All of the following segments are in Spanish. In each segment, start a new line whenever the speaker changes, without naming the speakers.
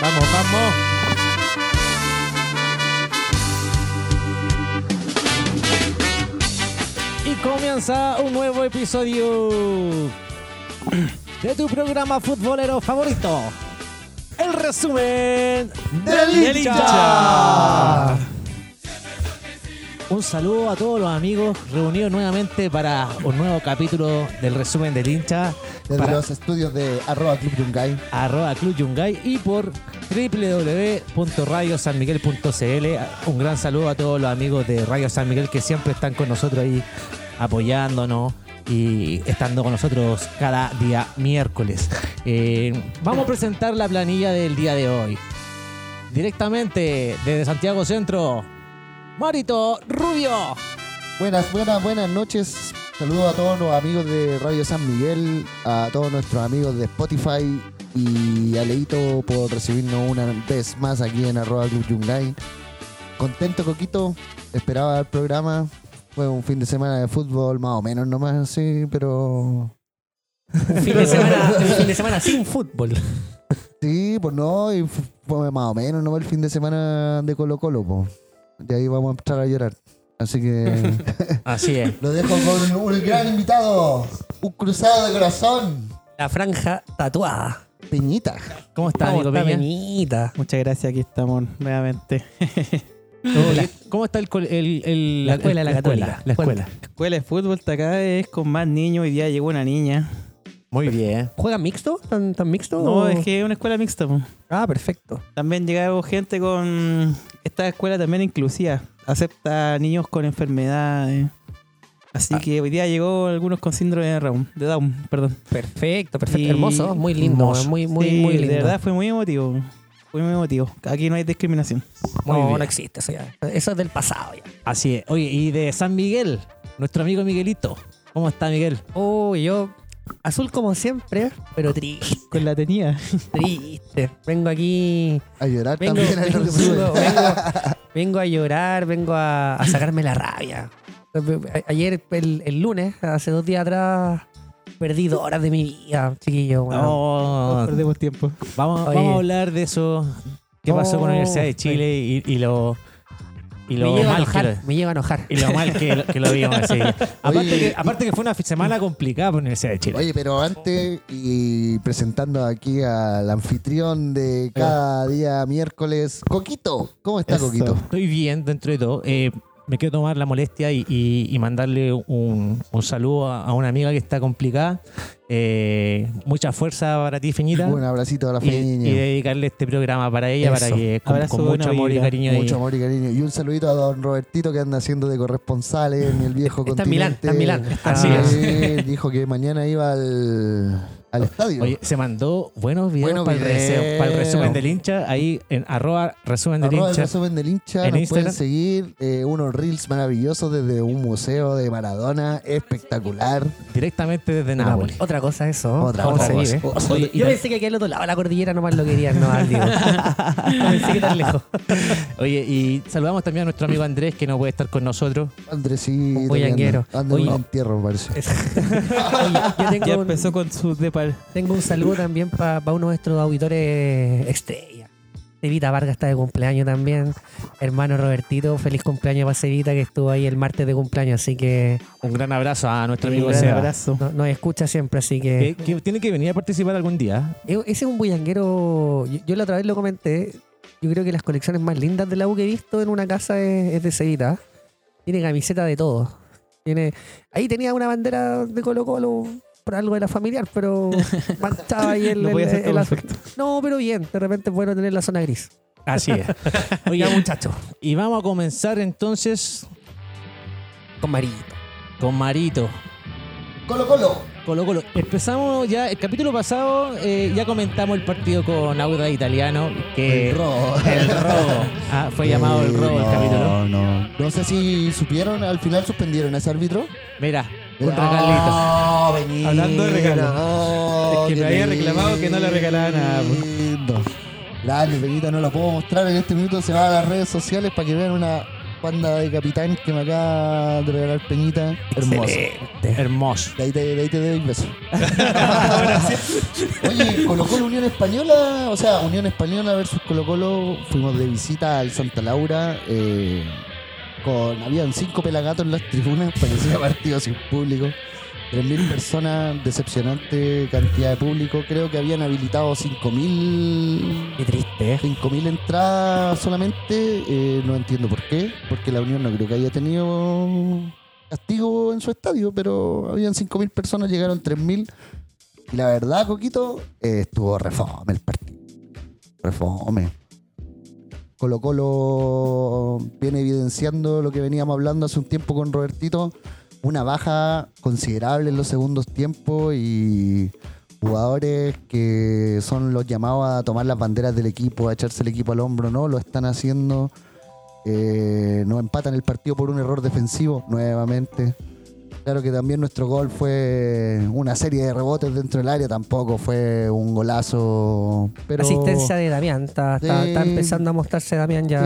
Vamos, vamos. Y comienza un nuevo episodio de tu programa futbolero favorito. El resumen
Del hincha.
Un saludo a todos los amigos reunidos nuevamente para un nuevo capítulo del resumen del hincha.
Desde
para-
los estudios de arroba Club Yungay.
arroba Club Yungay y por www.radiosanmiguel.cl. Un gran saludo a todos los amigos de Radio San Miguel que siempre están con nosotros ahí apoyándonos y estando con nosotros cada día miércoles. Eh, vamos a presentar la planilla del día de hoy. Directamente desde Santiago Centro, Marito Rubio.
Buenas, buenas, buenas noches. Saludos a todos los amigos de Radio San Miguel, a todos nuestros amigos de Spotify y a Leito por recibirnos una vez más aquí en arroba Club Yungay. Contento, Coquito. Esperaba el programa. Fue un fin de semana de fútbol, más o menos nomás, sí, pero...
Un fin de semana, un fin de semana sin fútbol.
Sí, pues no, y fu- fue más o menos nomás el fin de semana de Colo Colo, pues. De ahí vamos a entrar a llorar. Así que...
Así es.
Lo dejo con un gran invitado. Un cruzado de corazón.
La franja tatuada.
Peñita.
¿Cómo está,
¿Cómo
amigo
está,
Peña?
Peñita?
Muchas gracias, aquí estamos nuevamente.
¿Cómo está el, col- el- el-
La escuela de la
escuela,
Católica.
La escuela.
La escuela de fútbol de acá es con más niños. Hoy día llegó una niña.
Muy bien.
¿Juegan mixto? ¿Tan, tan mixto?
No,
o-
es que es una escuela mixta. po.
Ah, perfecto.
También llegó gente con... Esta escuela también inclusiva. Acepta niños con enfermedades. Así que hoy día llegó algunos con síndrome de Down. De Down perdón.
Perfecto, perfecto.
Y-
Hermoso, muy lindo.
Hermoso.
Muy, muy,
Sí,
muy lindo.
De verdad fue muy emotivo. Fue muy emotivo. Aquí no hay discriminación.
Muy
no,
bien.
no existe eso ya. Eso es del pasado ya.
Así es. Oye, y de San Miguel, nuestro amigo Miguelito. ¿Cómo está, Miguel?
Oh, yo azul como siempre, pero triste,
Con la tenía.
triste. Vengo aquí,
A llorar
vengo,
también.
vengo,
sube.
vengo- vengo a llorar, vengo a, a sacarme la rabia. Ayer, el, el lunes, hace dos días atrás, perdí dos horas de mi vida, chiquillo. weón.
Oh,
Perdemos tiempo.
vamos,
Oye.
vamos a hablar de eso. ¿Qué pasó con la Universidad de Chile y, y lo, y
me,
lo
llega a enojar,
lo,
me llega a enojar.
y lo mal que lo, que lo vimos así. Aparte,
Oye,
que, aparte que fue una semana complicada por la Universidad de Chile.
Oye, pero antes y presentando aquí al anfitrión de cada día miércoles, Coquito. ¿Cómo está
Eso.
Coquito?
Estoy bien dentro de todo. Eh, me quiero tomar la molestia y, y- y mandarle un, un saludo a, a una amiga que está complicada. Eh, mucha fuerza para ti, Feñita.
Un abracito a la
y,
feña.
y dedicarle este programa para ella, para que con,
Abrazo,
con mucho amor y cariño. y-
Mucho amor y cariño. Y un saludito a don Robertito que anda haciendo de corresponsal en el viejo
Está en Milán,
continente.
está en Milán. Está-
Sí, Dijo que mañana iba al, al estadio.
Oye, se mandó buenos videos
Buenos
para, el rese-
videos.
para el resumen del hincha. Ahí en arroba resumen del
Arroba el
hincha.
resumen del hincha.
en
Nos
Instagram.
pueden seguir eh, unos reels maravillosos desde un museo de Maradona espectacular.
Directamente desde Nápoles.
Otra cosa eso.
Otra
¿Cómo
cosa.
se vive?
Oye, y
Yo pensé que aquí al otro lado de la cordillera nomás lo querían, no al digo. No pensé que tan lejos.
Oye, y saludamos también a nuestro amigo Andrés que no puede estar con nosotros.
Andresito.
Un boyanguero.
Anda en
Oye.
un entierro, parece.
Oye, yo tengo
Ya
un,
empezó con su
tengo un saludo también para uno de nuestros auditores estrella. Evita Vargas está de cumpleaños también. Hermano Robertito, feliz cumpleaños para Cevita que estuvo ahí el martes de cumpleaños, así que
Un gran abrazo a nuestro
Un
amigo
gran
Seba.
abrazo.
no- nos escucha siempre, así
Que,
que...
que tiene que venir a participar algún día.
E- Ese es un bullanguero, yo, yo la otra vez lo comenté, yo creo que las colecciones más lindas de la U que he visto en una casa es, es de Cevita. Tiene camiseta de todo. Tiene, ahí tenía una bandera de Colo Colo por algo de la familiar, pero manchaba ahí el,
No
el- el
perfecto.
No, pero bien, de repente es bueno tener la zona gris.
Así es. Oye, muchachos. Y vamos a comenzar entonces
Con Marito.
con Marito.
Colo Colo.
Colo Colo. Empezamos ya, el capítulo pasado eh, ya comentamos el partido con Auda Italiano, que
El robo.
el robo. Ah, fue llamado el robo el
no,
capítulo.
No, no sé si supieron, al final suspendieron a ese árbitro.
Mira, contra Carlitos.
Oh.
Hablando de regalo.
Oh,
Es que me había reclamado que no le regalaba nada,
lindo. Grande, Benito, no lo puedo mostrar en este minuto. Se va a las redes sociales para que vean una banda de capitán que me acaba de regalar Peñita. Hermoso.
Excelente.
Hermoso.
De ahí te, de ahí te doy beso. Oye, Colo Colo Unión Española, o sea, Unión Española versus Colo Colo, fuimos de visita al Santa Laura. eh, con, habían cinco pelagatos en las tribunas, parecía partido sin público. 3.000 personas, decepcionante cantidad de público. Creo que habían habilitado 5.000
Qué triste, ¿eh?
5.000 entradas solamente. eh, no entiendo por qué. Porque la Unión no creo que haya tenido castigo en su estadio, pero habían 5.000 personas, llegaron 3.000. Y la verdad, Coquito, eh, estuvo refome el partido. Refome. Colo Colo viene evidenciando lo que veníamos hablando hace un tiempo con Robertito. Una baja considerable en los segundos tiempos y jugadores que son los llamados a tomar las banderas del equipo, a echarse el equipo al hombro, no, lo están haciendo. Eh, nos empatan el partido por un error defensivo nuevamente. Claro que también nuestro gol fue una serie de rebotes dentro del área, tampoco fue un golazo. Pero
Asistencia de Damián. Está, está- está
Sí.
empezando a mostrarse Damián ya.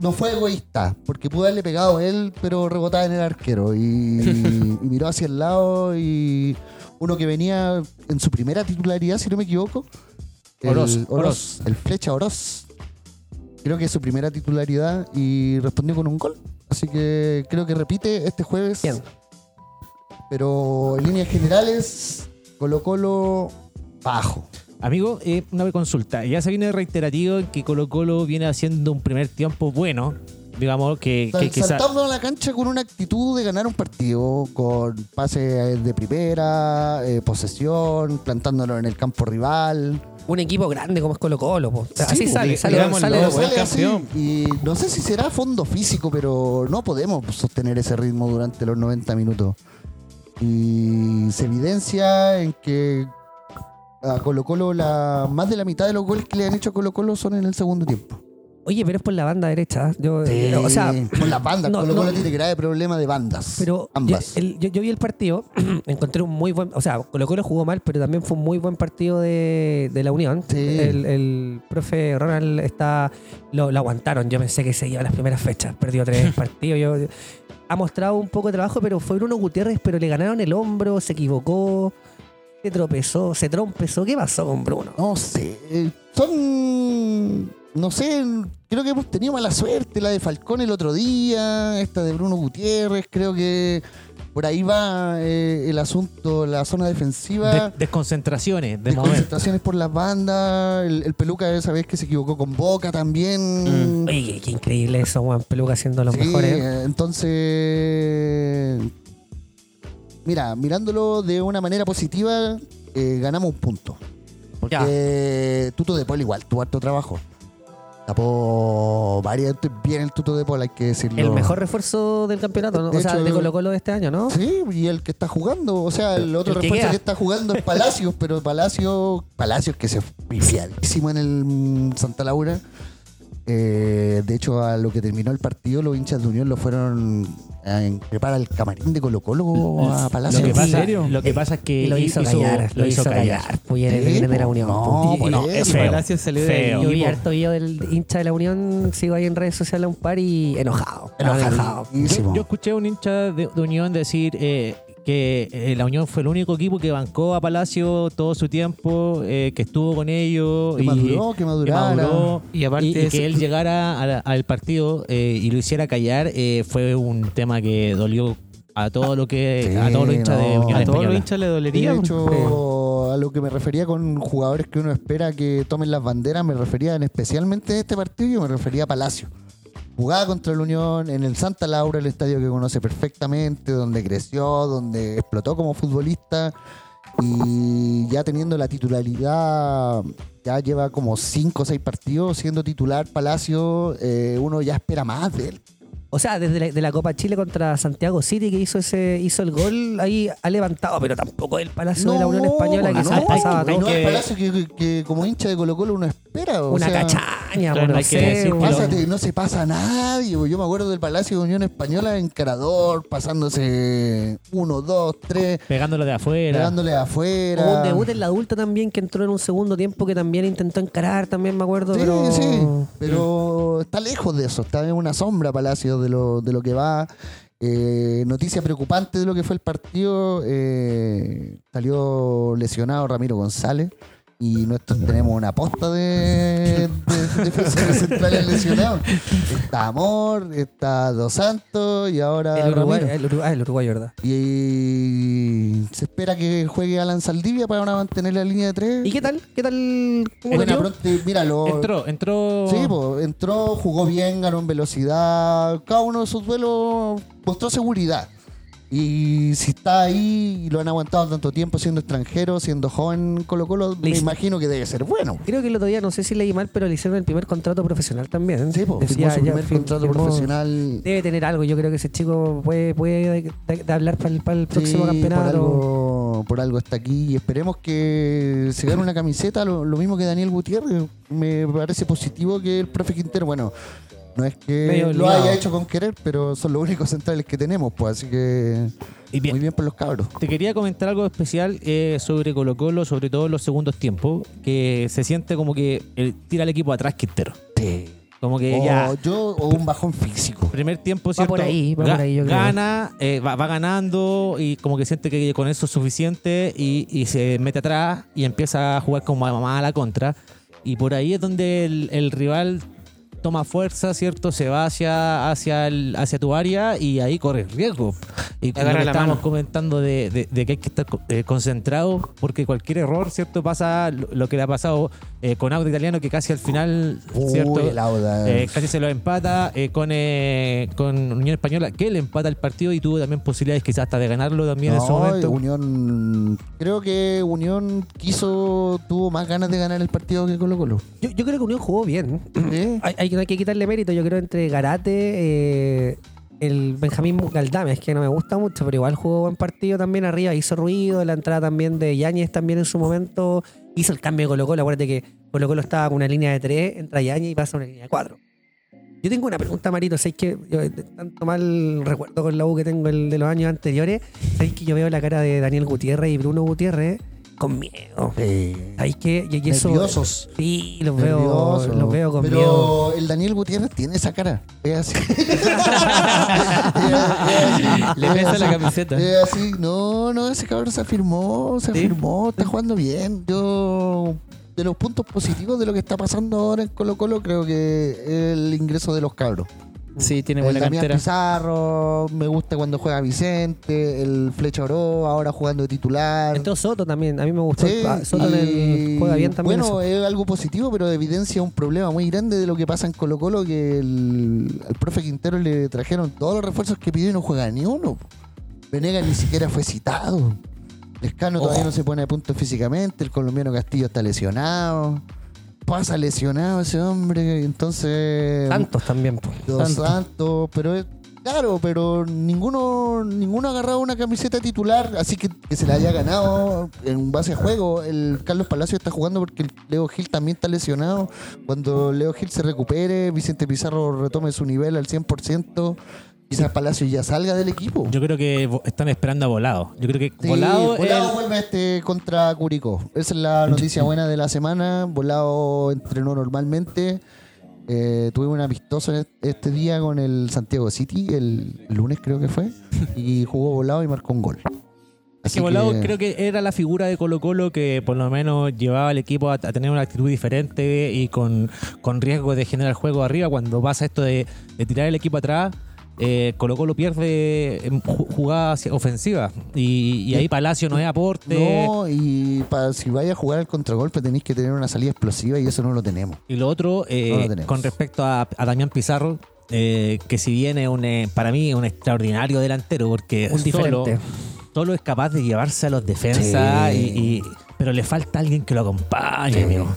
no fue egoísta, porque pudo haberle pegado él, pero rebotaba en el arquero. Y, y miró hacia el lado y uno que venía en su primera titularidad, si no me equivoco. el
Oroz,
Oroz,
Oroz.
el flecha Oroz. Creo que es su primera titularidad y respondió con un gol. Así que creo que repite este jueves.
Bien.
Pero en líneas generales, Colo Colo bajo.
Amigo, eh, una consulta. Ya se viene reiterativo en que Colo Colo viene haciendo un primer tiempo bueno. Digamos que, que
Sal- a la cancha con una actitud de ganar un partido, con pases de primera, eh, posesión, plantándolo en el campo rival.
Un equipo grande como es Colo Colo. po.
Sí,
Así sale, sale, sale-
así, y no sé si será fondo físico, pero no podemos sostener ese ritmo durante los 90 minutos. Y se evidencia en que a Colo Colo, la, más de la mitad de los goles que le han hecho a Colo Colo son en el segundo tiempo.
Oye, pero es por la banda derecha. Yo, eh, o sea,
por las bandas.
no,
Colo Colo
no.
tiene grave problema de bandas.
Pero yo,
ambas.
el- yo- yo vi el partido, encontré un muy buen, o sea, Colo Colo jugó mal, pero también fue un muy buen partido de, de la Unión.
Sí.
El, el profe Ronald está, lo, lo aguantaron. Yo pensé que se iba las primeras fechas, perdió tres partidos. Yo, ha mostrado un poco de trabajo, pero fue Bruno Gutiérrez, pero le ganaron el hombro, se equivocó, se tropezó, se trompezó. ¿Qué pasó con Bruno?
No sé. Son. No sé. Creo que hemos tenido mala suerte. La de Falcón el otro día. Esta de Bruno Gutiérrez. Creo que por ahí va eh, el asunto. La zona defensiva.
des- desconcentraciones de momento.
Concentraciones por las bandas. El, el peluca esa vez que se equivocó con Boca también.
Oye, qué, increíble eso, Juan Peluca siendo los
Sí,
mejores.
eh, Entonces. Mira, mirándolo de una manera positiva, eh, ganamos un punto. Porque Tuto de Paul igual tuvo harto trabajo. Tapó varias, bien el Tuto de Paul, hay que decirlo.
El mejor refuerzo del campeonato, ¿no?
De
o sea,
hecho,
de Colo Colo de este año, ¿no?
Sí, y el que está jugando, o sea, el otro
El
refuerzo que, está jugando es Palacios, pero Palacios, Palacios que se pifiadísimo en el Santa Laura. Eh, de hecho, a lo que terminó el partido, los hinchas de Unión lo fueron a increpar al camarín de Colo Colo a Palacios.
Lo que,
¿En
pasa,
serio?
lo que pasa es que
lo hizo, callar, lo hizo callar. Muy bien, el de la. Unión.
No,
es feo.
Palacio salió
Feo.
ahí.
Yo vi harto video del hincha de la Unión, sigo ahí en redes sociales un par y enojado. Enojado.
Enojadísimo.
Yo, yo escuché a un hincha de, de Unión decir eh, que eh, la Unión fue el único equipo que bancó a Palacio todo su tiempo, eh, que estuvo con ellos
que
y
maduró, que
que
madurara.
maduró.
Y aparte
y, y que él llegara a al partido eh, y lo hiciera callar eh, fue un tema que dolió a todo lo que
Sí,
a todos los hinchas de. Unión
A todos los hinchas le
Y
dolería.
de hecho, a lo que me refería con jugadores que uno espera que tomen las banderas, me refería en especialmente de este partido, yo me refería a Palacio. Jugaba contra la Unión en el Santa Laura, el estadio que conoce perfectamente, donde creció, donde explotó como futbolista y ya teniendo la titularidad, ya lleva como 5 o 6 partidos siendo titular Palacio, eh, uno ya espera más de él.
O sea, desde la, de la Copa Chile contra Santiago City que hizo ese hizo el gol, ahí ha levantado, pero tampoco el Palacio de la Unión Española que
no,
se pasaba
no, no es Palacio que como hincha de Colo Colo uno espera. O
Una
sea,
caña,
Claro,
no
hay que
sé,
Pásate, no se pasa a nadie. Yo me acuerdo del Palacio de Unión Española encarador, pasándose uno, dos, tres,
Pegándolo de afuera.
pegándole afuera.
Hubo un debut en la adulta también que entró en un segundo tiempo que también intentó encarar, también me acuerdo.
Sí,
pero...
sí, pero está lejos de eso, está en una sombra Palacio de lo, de lo que va. Eh, noticia preocupante de lo que fue el partido, eh, salió lesionado Ramiro González y nosotros tenemos una posta de, de defensores centrales lesionados. Está Amor, está Dos Santos y ahora
El Uruguay, el Uruguay, el Uruguay, ¿verdad?
Y se espera que juegue Alan Saldivia para mantener la línea de tres.
¿Y qué tal? ¿Qué tal? ¿Cómo
Buena
metió?
pronto, mira, lo-
Entró, entró.
Sí, pues, entró, jugó bien, ganó en velocidad. Cada uno de sus duelos mostró seguridad. Y si está ahí y lo han aguantado tanto tiempo siendo extranjero, siendo joven Colo Colo, me
Listo.
imagino que debe ser bueno.
Creo que el otro día, no sé si leí mal, pero le hicieron el primer contrato profesional también.
Sí, pues,
Decía,
su primer contrato
firmó-
profesional.
Debe tener algo. Yo creo que ese chico puede, puede de- de hablar para el, para el próximo
Sí,
campeonato.
Por algo, por algo está aquí y esperemos que se gane una camiseta, lo, lo mismo que Daniel Gutiérrez. Me parece positivo que el profe Quintero, bueno, no es que lo haya hecho con querer, pero son los únicos centrales que tenemos, pues así que
Y bien,
muy bien por los cabros.
Te quería comentar algo especial eh, sobre Colo Colo, sobre todo en los segundos tiempos, que se siente como que eh, tira el equipo atrás Quintero. Como que
O
ya
yo o un bajón físico.
primer tiempo,
Va
¿cierto?
por ahí, va
Ga-
por ahí, yo creo.
Gana, eh, va, va ganando y como que siente que con eso es suficiente y, y se mete atrás y empieza a jugar como mamá a la contra. Y por ahí es donde el, el rival toma fuerza, ¿cierto? Se va hacia, hacia, el- hacia tu área y ahí corre riesgo. Y como estábamos
mano.
comentando de, de- de que hay que estar co- eh, concentrado porque cualquier error, ¿cierto? Pasa lo, que le ha pasado eh, con Auto Italiano que casi al final, ¿cierto?
El Auda.
Eh, casi se lo empata eh, con, eh, con Unión Española, que le empata el partido y tuvo también posibilidades quizás hasta de ganarlo también en su momento.
Unión, creo que Unión quiso, tuvo más ganas de ganar el partido que Colo Colo.
Yo, yo creo que Unión jugó bien.
¿Eh?
Hay, no hay que quitarle mérito. Yo creo entre Garate, eh, el Benjamín Galdame, es que no me gusta mucho, pero igual jugó buen partido también arriba. Hizo ruido. La entrada también de Yáñez también en su momento. Hizo el cambio de Colo Colo. Acuérdate que Colo Colo estaba con una línea de 3, entra Yáñez y pasa a una línea de 4. Yo tengo una pregunta, Marito. ¿Sabéis que yo, de tanto mal recuerdo con la U que tengo el de los años anteriores? ¿Sabéis que yo veo la cara de Daniel Gutiérrez y Bruno Gutiérrez con miedo? ¿Sabéis que y, y eso,
nerviosos.
Sí, los veo, los veo con
Pero
miedo.
el Daniel Gutiérrez tiene esa cara. Es así.
Le pesa la camiseta.
Es así. No, no, ese cabrón se afirmó, se
Sí.
afirmó, está jugando bien. Yo, de los puntos positivos de lo que está pasando ahora en Colo Colo, creo que el ingreso de los cabros.
Sí, tiene
El
buena
Damián
cantera.
Pizarro, me gusta cuando juega Vicente, el Flecha Oro, ahora jugando de titular.
Entró Soto también, a mí me gustó.
Sí,
Ah, Soto el-
y
juega bien también.
Bueno,
eso.
es algo positivo, pero evidencia un problema muy grande de lo que pasa en Colo Colo, que el, profe Quintero le trajeron todos los refuerzos que pidió y no juega ni uno. Venega ni siquiera fue citado. Lescano todavía no se pone a punto físicamente, el colombiano Castillo está lesionado. Pasa lesionado ese hombre, entonces...
Santos también. po.
Dos
Santos.
Santos, pero es claro, pero ninguno ninguno ha agarrado una camiseta titular, así que, que se la haya ganado en base a juego. El Carlos Palacio está jugando porque el Leo Gil también está lesionado. Cuando Leo Gil se recupere, Vicente Pizarro retome su nivel al 100%, quizás Palacio ya salga del equipo.
Yo creo que están esperando a Volado. Yo creo que
Sí,
Volado,
Volado
el-
vuelve este contra Curicó. Esa es la noticia buena de la semana. Volado entrenó normalmente. Eh, tuve un amistoso este día con el Santiago City, el lunes creo que fue, y jugó volado y marcó un gol. Así
que Volado creo que era la figura de Colo Colo que por lo menos llevaba al equipo a, a tener una actitud diferente y con, con riesgo de generar juego arriba. Cuando pasa esto de, de tirar el equipo atrás, eh, Colo Colo pierde jugadas ofensivas y, y ahí Palacio no es aporte.
No, y para, si vaya a jugar al contragolpe tenéis que tener una salida explosiva y eso no lo tenemos.
Y lo otro, eh,
No lo tenemos.
con respecto a, a Damián Pizarro, eh, que si bien es un, eh, para mí un extraordinario delantero, porque
Un
solo, solo es capaz de llevarse a los defensas,
Sí.
y, y- pero le falta alguien que lo acompañe, amigo.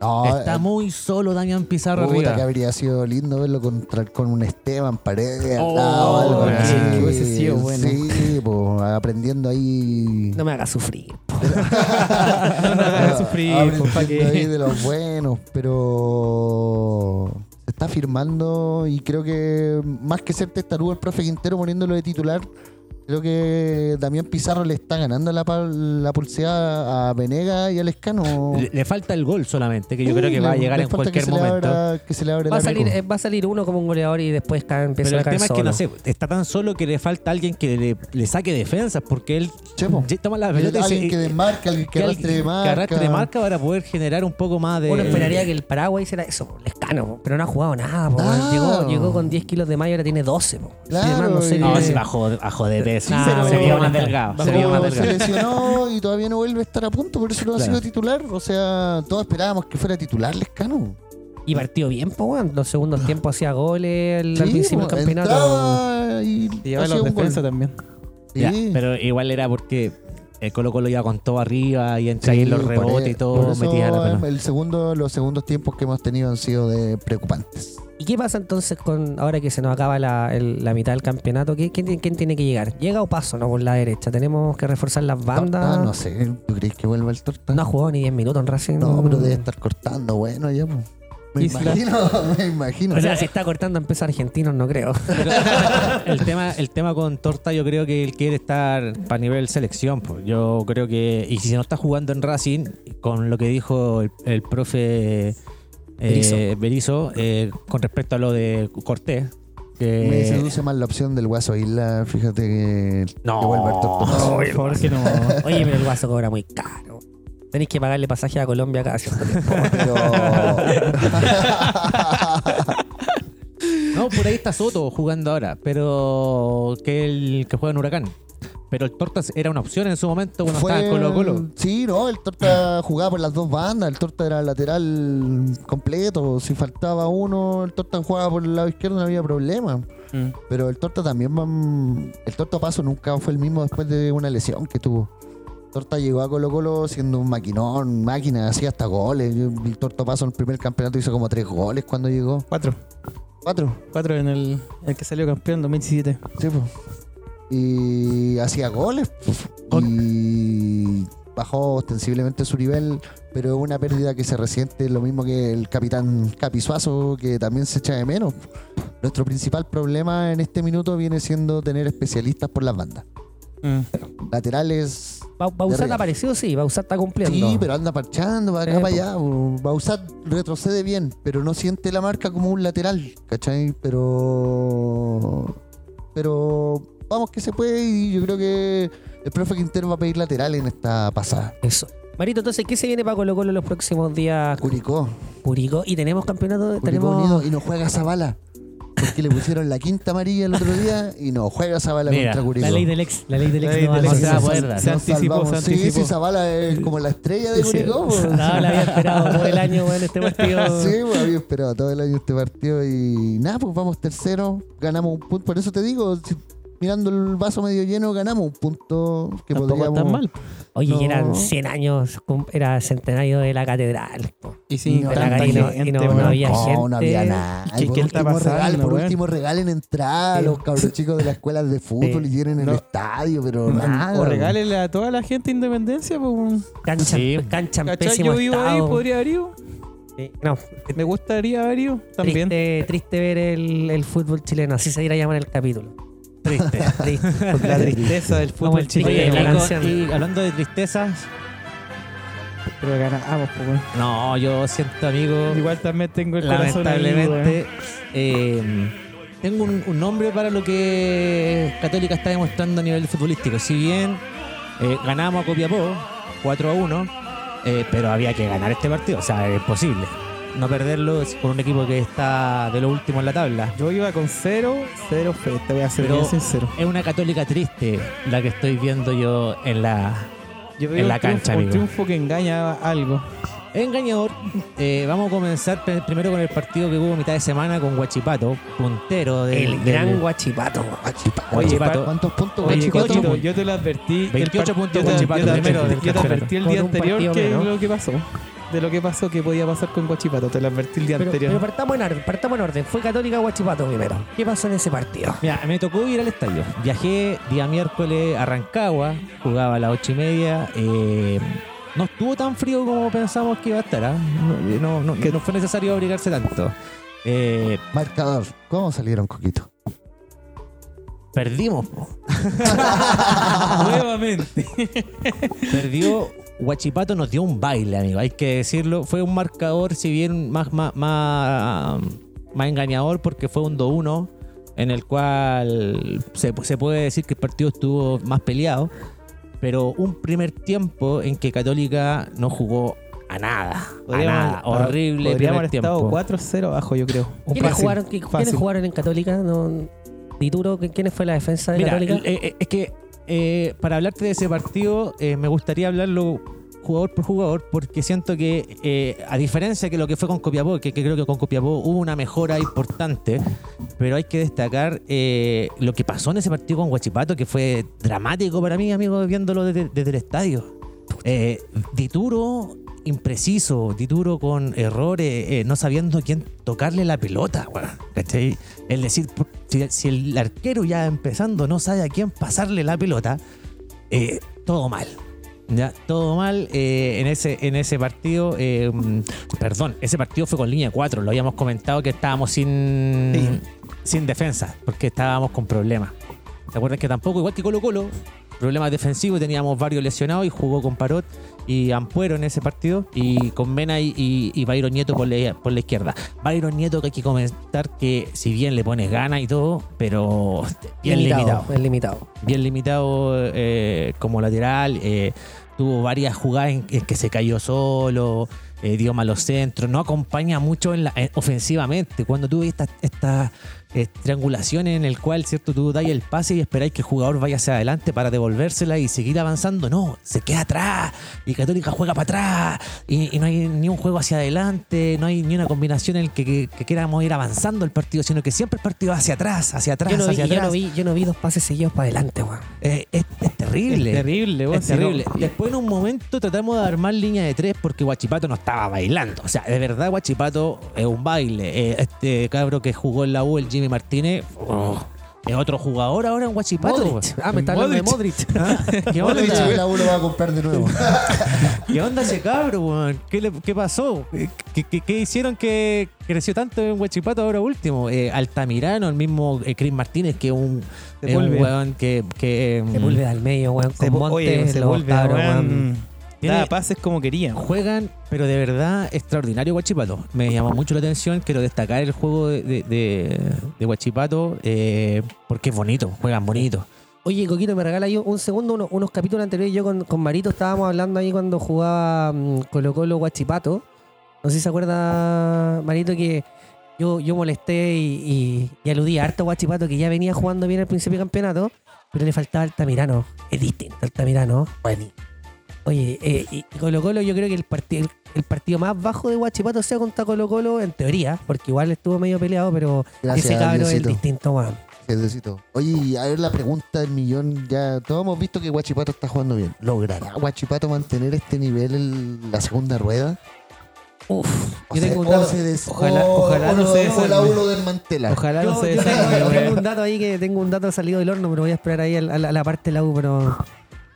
No,
Está
eh,
muy solo Damián Pizarro
puta, que
arriba.
habría sido lindo verlo contra, con un Esteban Paredes al
Oh,
lado, algo
ah,
así.
que hubiese sido bueno.
Sí, pues, aprendiendo ahí.
No me hagas sufrir.
No nos hagas sufrir, ¿pa'
aprendiendo
qué?
ahí de los buenos, pero se está firmando y creo que más que ser testarudo el profe Quintero poniéndolo de titular, creo que Damián Pizarro le está ganando la, la pulseada a Venega y al Escano.
Le, le falta el gol solamente, que yo creo que va a
Le-
llegar
le
en
falta
cualquier
que se le
momento.
abra- que se le abra el
Va a, salir,
arco.
eh, va a salir uno como un goleador y después empieza
Pero
a
el
caer
tema es que no sé, está tan solo que le falta alguien que le, le saque defensas, porque él
Chepo.
toma la pelota y
alguien
se-
que desmarque, alguien que
que
arrastre de marca.
que arrastre de marca para poder generar un poco más de.
Uno esperaría que el Paraguay hiciera eso, po, Lescano, po, pero no ha jugado nada. po. Llegó, llegó con 10 kilos de mayo, ahora tiene 12. po.
Claro,
Y además no sé
y-
No, si bajó, bajó de peso.
Sí, pero-
se vio más delgado. Se vio más
Bajó, se
delgado.
lesionó y todavía no vuelve a estar a punto, por eso no ha sido titular. O sea, todos esperábamos que fuera titular Lescano.
Y partió bien, po, weón. Los segundos tiempos hacía goles el- al
Sí,
principio del
pues,
campeonato.
y
Y lleva
hacía
los
un gol.
defensas también.
Sí.
Ya, pero igual era porque el Colo Colo iba con todo arriba y entra ahí
Sí,
en los rebotes
e-
y todo,
por eso,
metía la pelota.
el segundo, los segundos tiempos que hemos tenido han sido de preocupantes.
¿Y qué pasa entonces con ahora que se nos acaba la, el- la mitad del campeonato? ¿Qué- quién, quién tiene que llegar? ¿Llega o paso, no? Por la derecha. ¿Tenemos que reforzar las bandas?
Ah, no sé, ¿tú crees que vuelva el torta?
No ha jugado ni 10 minutos en Racing.
No, pero debe estar cortando, bueno, ya. pues. Me
Isla.
imagino, me imagino.
O sea, si está cortando a empezar argentinos, no creo.
el tema el tema con Torta yo creo que él quiere estar para nivel selección pues. yo creo que y si no está jugando en Racing con lo que dijo el, el profe. Eh, Berizzo, eh, con respecto a lo de Cortés que
Me seduce más la opción del Guaso Isla, fíjate que,
No.
que torta.
No, por favor, que no.
Oye, pero el guaso cobra muy caro. Tenéis que pagarle pasaje a Colombia cada cierto tiempo.
Pero...
no por ahí está Soto jugando ahora pero que el que juega en Huracán pero el Tortas era una opción en su momento cuando estaba en Colo Colo
Sí, no, el Torta jugaba por las dos bandas, el Torta era lateral completo, si faltaba uno, el Torta jugaba por el lado izquierdo, no había problema.
Mm.
Pero el Torta también, va- el Torta Paso nunca fue el mismo después de una lesión que tuvo. Torta llegó a Colo Colo siendo un maquinón, máquina, hacía hasta goles. El Torta Paso en el primer campeonato hizo como tres goles cuando llegó.
Cuatro.
Cuatro.
Cuatro en el, el que salió campeón en 2017.
Sí, po. Y hacía goles. Y bajó ostensiblemente su nivel, pero es una pérdida que se resiente, lo mismo que el capitán Capisuazo, que también se echa de menos. Nuestro principal problema en este minuto viene siendo tener especialistas por las bandas.
Mm.
Laterales.
Ba- Bausat apareció, sí. Bausat está cumpliendo.
Sí, pero anda parchando para acá,
Sí,
para allá. Bausat retrocede bien, pero no siente la marca como un lateral, ¿cachai? Pero. Pero vamos que se puede y yo creo que el profe Quintero va a pedir lateral en esta pasada.
Eso. Marito, entonces, ¿qué se viene para Colo Colo los próximos días?
Curicó,
Curicó. Y tenemos campeonato.
Curicó
tenemos
Unido y no juega Zabala. Porque le pusieron la quinta amarilla el otro día y no juega Zabala
Mira,
contra Curicó.
la ley del ex. La ley del
La
ex
ley
no
del
va a
ex
ser.
se
se- se anticipó, se
Sí,
anticipó.
sí, Zabala es como la estrella de
Sí,
Curicó. po.
Nada, la había esperado todo el año en este partido.
Sí, pues había esperado todo el año este partido y nada, pues vamos tercero, ganamos un punto. Por eso te digo, si- mirando el vaso medio lleno, ganamos un punto que
Tampoco
podríamos.
tan mal.
Oye,
No.
eran 100 años, era centenario de la catedral. po.
Y sin
No,
la
tanta
no-
gente,
y no- no había
No,
gente.
no había nada.
¿Qué-
por
qué
último,
pasando,
por último, regalen entrada a los cabros chicos de las escuelas de fútbol
Sí.
y tienen el estadio, pero nada.
O regálele a toda la gente independencia, pues.
Cancha,
Sí.
cancha en
¿Cachai?
pésimo
Yo vivo ahí, podría haber ido.
Sí, No,
Me gustaría haber ido también.
triste, triste ver el, el fútbol chileno. Así se irá a llamar el capítulo.
Triste
Triste.
La tristeza del fútbol chileno.
y, hablando de tristezas
Pero ganamos, pues,
no yo siento amigo
Igual también tengo el corazón
lamentablemente eh, tengo un, un nombre para lo que Católica está demostrando a nivel futbolístico. Si bien eh, ganamos a Copiapó 4 a 1, eh, pero había que ganar este partido, o sea, es posible. No perderlo es por un equipo que está de lo último en la tabla.
Yo iba con cero, cero fe, te voy a ser
Pero-
bien sincero.
Es una Católica triste la que estoy viendo yo en la,
Yo
en la
un triunfo-
cancha,
un
amigo.
triunfo que engaña algo.
Engañador. Eh, vamos a comenzar primero con el partido que hubo mitad de semana con Guachipato, puntero del,
El
del-
gran guachipato.
Guachipato.
Oye,
Guachipato.
¿Cuántos puntos,
Oye,
Guachipato?
Cochito, yo te lo advertí. el
28
par-
puntos
yo te-
Guachipato,
yo te- Yo advertí el
Con
día anterior que
menos.
lo que pasó. De lo que pasó que podía pasar con Guachipato. Te lo advertí el día
Pero,
anterior.
pero partamos en orden, partamos en orden. Fue Católica Guachipato primero. ¿Qué pasó en ese partido?
Mira, me tocó ir al estadio. Viajé día miércoles a Rancagua, jugaba a las ocho y media. eh, no estuvo tan frío como pensamos que iba a estar. ¿ah? No, no, no- no fue necesario abrigarse tanto. Eh,
Marcador. ¿Cómo salieron, Coquito?
perdimos.
Nuevamente.
Perdió. Huachipato nos dio un baile, amigo. Hay que decirlo. Fue un marcador, si bien más, más, más, más engañador, porque fue un 2-1, en el cual se, se puede decir que el partido estuvo más peleado. Pero un primer tiempo en que Católica no jugó a nada. A nada. Horrible
Podríamos
primer
haber estado
tiempo.
4-0 abajo, yo creo.
¿Quiénes jugaron, qui- ¿quiénes jugaron en Católica? No, Dituro, ¿qui- ¿quiénes fue la defensa de
Mira,
Católica?
eh, eh, es que eh, para hablarte de ese partido, eh, me gustaría hablarlo jugador por jugador, porque siento que, eh, a diferencia que lo que fue con Copiapó, que, que creo que con Copiapó hubo una mejora importante, pero hay que destacar eh, lo que pasó en ese partido con Huachipato, que fue dramático para mí, amigo, viéndolo desde, desde el estadio. Eh, Dituro impreciso, Dituro con errores, no sabiendo quién tocarle la pelota, weón, ¿cachai? Es decir, si, si el arquero ya empezando no sabe a quién pasarle la pelota, eh, todo mal. Ya, todo mal eh, en ese en ese partido. eh, perdón, ese partido fue con línea 4. Lo habíamos comentado que estábamos sin,
Sí.
sin defensa, porque estábamos con problemas. ¿Se acuerdan que tampoco, igual que Colo Colo, problemas defensivos, teníamos varios lesionados y jugó con Parot y Ampuero en ese partido y con Mena y, y, y Byron Nieto por la, por la izquierda. Byron Nieto que hay que comentar que si bien le pones ganas y todo, pero bien limitado
Es limitado.
bien limitado eh, como lateral. eh, tuvo varias jugadas en, en que se cayó solo, eh, dio malos centros, no acompaña mucho en la, en- ofensivamente. Cuando tú ves estas esta, eh, triangulaciones en el cual cierto tú dais el pase y esperáis que el jugador vaya hacia adelante para devolvérsela y seguir avanzando, no, se queda atrás y Católica juega para atrás y, y no hay ni un juego hacia adelante, no hay ni una combinación en el que, que- que queramos ir avanzando el partido, sino que siempre el partido va hacia atrás, hacia atrás,
Yo no, vi,
hacia
yo,
atrás.
no vi, yo no vi dos pases seguidos para adelante, weón.
Eh, es, es terrible.
Es terrible, weón,
Es
no-
terrible. Después en un momento tratamos de armar línea de tres porque Guachipato no estaba bailando. O sea, de verdad Guachipato es un baile. Eh, este cabro que jugó en la U, el Jimmy Martínez, oh, es otro jugador ahora en Guachipato.
Modric. Ah, me está hablando de Modric.
Ah, ¿Qué onda?
Modric, la U lo va a comprar de nuevo.
¿Qué onda ese cabro, weón? ¿Qué, le- qué pasó? ¿Qué, qué- qué hicieron que creció tanto en Huachipato ahora último? Eh, Altamirano, el mismo eh, Chris Martínez, que es un,
Se
un weón que... que,
Se vuelve al medio, weón.
Se,
Con
oye,
Montes,
se
los
vuelve, weón. Daba pases como quería.
Juegan, pero de verdad extraordinario Guachipato. Me llamó mucho la atención. Quiero destacar el juego de, de, de- de Guachipato eh, porque es bonito, juegan bonito.
Oye, Coquito, me regala ahí un segundo, unos, unos capítulos anteriores. Yo con, con Marito estábamos hablando ahí cuando jugaba mm, Colo Colo Guachipato. No sé si se acuerda, Marito, que yo, yo molesté y, y, y aludí a harto Guachipato que ya venía jugando bien al principio del campeonato, pero le faltaba Altamirano. Es distinto Altamirano.
Bueno,
Oye, eh, y Colo Colo yo creo que el, parti- el, el partido más bajo de Guachipato sea contra Colo Colo en teoría, porque igual estuvo medio peleado, pero
Gracias,
ese cabro es el distinto, weón.
Oye, a ver la pregunta del millón. Ya todos hemos visto que Guachipato está jugando bien. ¿Logrará Guachipato mantener este nivel en la segunda rueda?
Uf,
O
yo
se-
tengo un dato.
des-
ojalá- ojalá
o
no se
o la
desarme.
uno desmantela.
Ojalá
Yo,
no se desarme,
tengo, tengo un dato ahí que tengo un dato salido del horno, pero voy a esperar ahí a la, a la parte de la U. Pero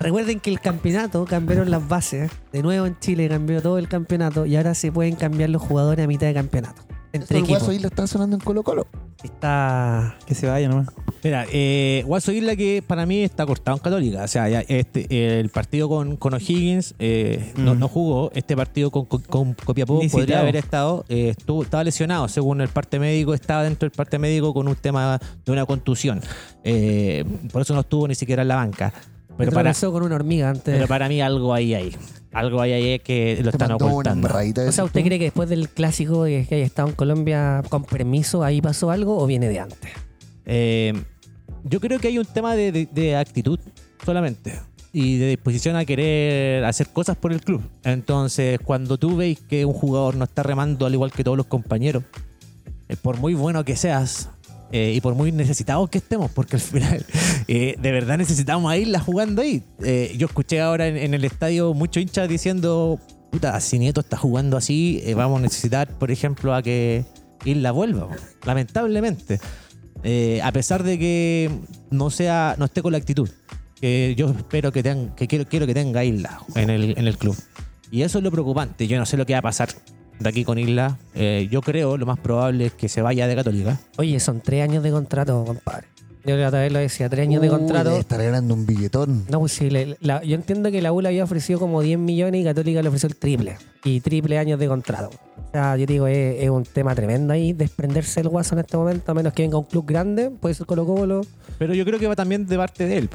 recuerden que el campeonato cambiaron las bases. De nuevo en Chile cambió todo el campeonato y ahora se pueden cambiar los jugadores a mitad de campeonato. Entre
el. Guaso Isla está sonando en Colo Colo.
Está.
Que se vaya nomás.
Mira, eh, Guaso Isla que para mí está cortado en Católica. O sea, ya este, eh, el partido con, con O'Higgins eh, no,
Mm.
no jugó. Este partido con, con, con Copiapó
Ni
podría
citado.
haber estado. eh, estuvo, estaba lesionado, según el parte médico. Estaba dentro del parte médico con un tema de una contusión. Eh, por eso no estuvo ni siquiera en la banca. Pero para,
con una hormiga antes.
pero para mí algo ahí hay. Algo ahí hay que lo
Se
están ocultando.
o sea. ¿usted cree que después del clásico de que haya estado en Colombia con permiso, ahí pasó algo o viene de antes?
Eh, yo creo que hay un tema de, de- de actitud solamente y de disposición a querer hacer cosas por el club. Entonces, cuando tú veis que un jugador no está remando al igual que todos los compañeros, eh, por muy bueno que seas eh, y por muy necesitados que estemos, porque al final eh, de verdad necesitamos a Isla jugando ahí. Eh, yo escuché ahora en, en el estadio muchos hinchas diciendo. puta, si Nieto está jugando así, vamos a necesitar, por ejemplo, a que Isla vuelva, lamentablemente. A pesar de que no sea, no esté con la actitud que yo espero que tenga, que quiero, quiero que tenga Isla en el, en el club. Y eso es lo preocupante. Yo no sé lo que va a pasar de aquí con Isla. Eh, yo creo lo más probable es que se vaya de Católica.
Oye, son tres años de contrato, compadre. Yo la otra vez lo decía, tres años de contrato.
debe estar ganando un billetón.
No, pues sí, le- la- yo entiendo que la U le había ofrecido como 10 millones y Católica le ofreció el triple. Y triple años de contrato. O sea, yo digo, es, es un tema tremendo ahí, desprenderse del guaso en este momento, a menos que venga un club grande, puede ser Colo Colo.
Pero yo creo que va también de parte de él.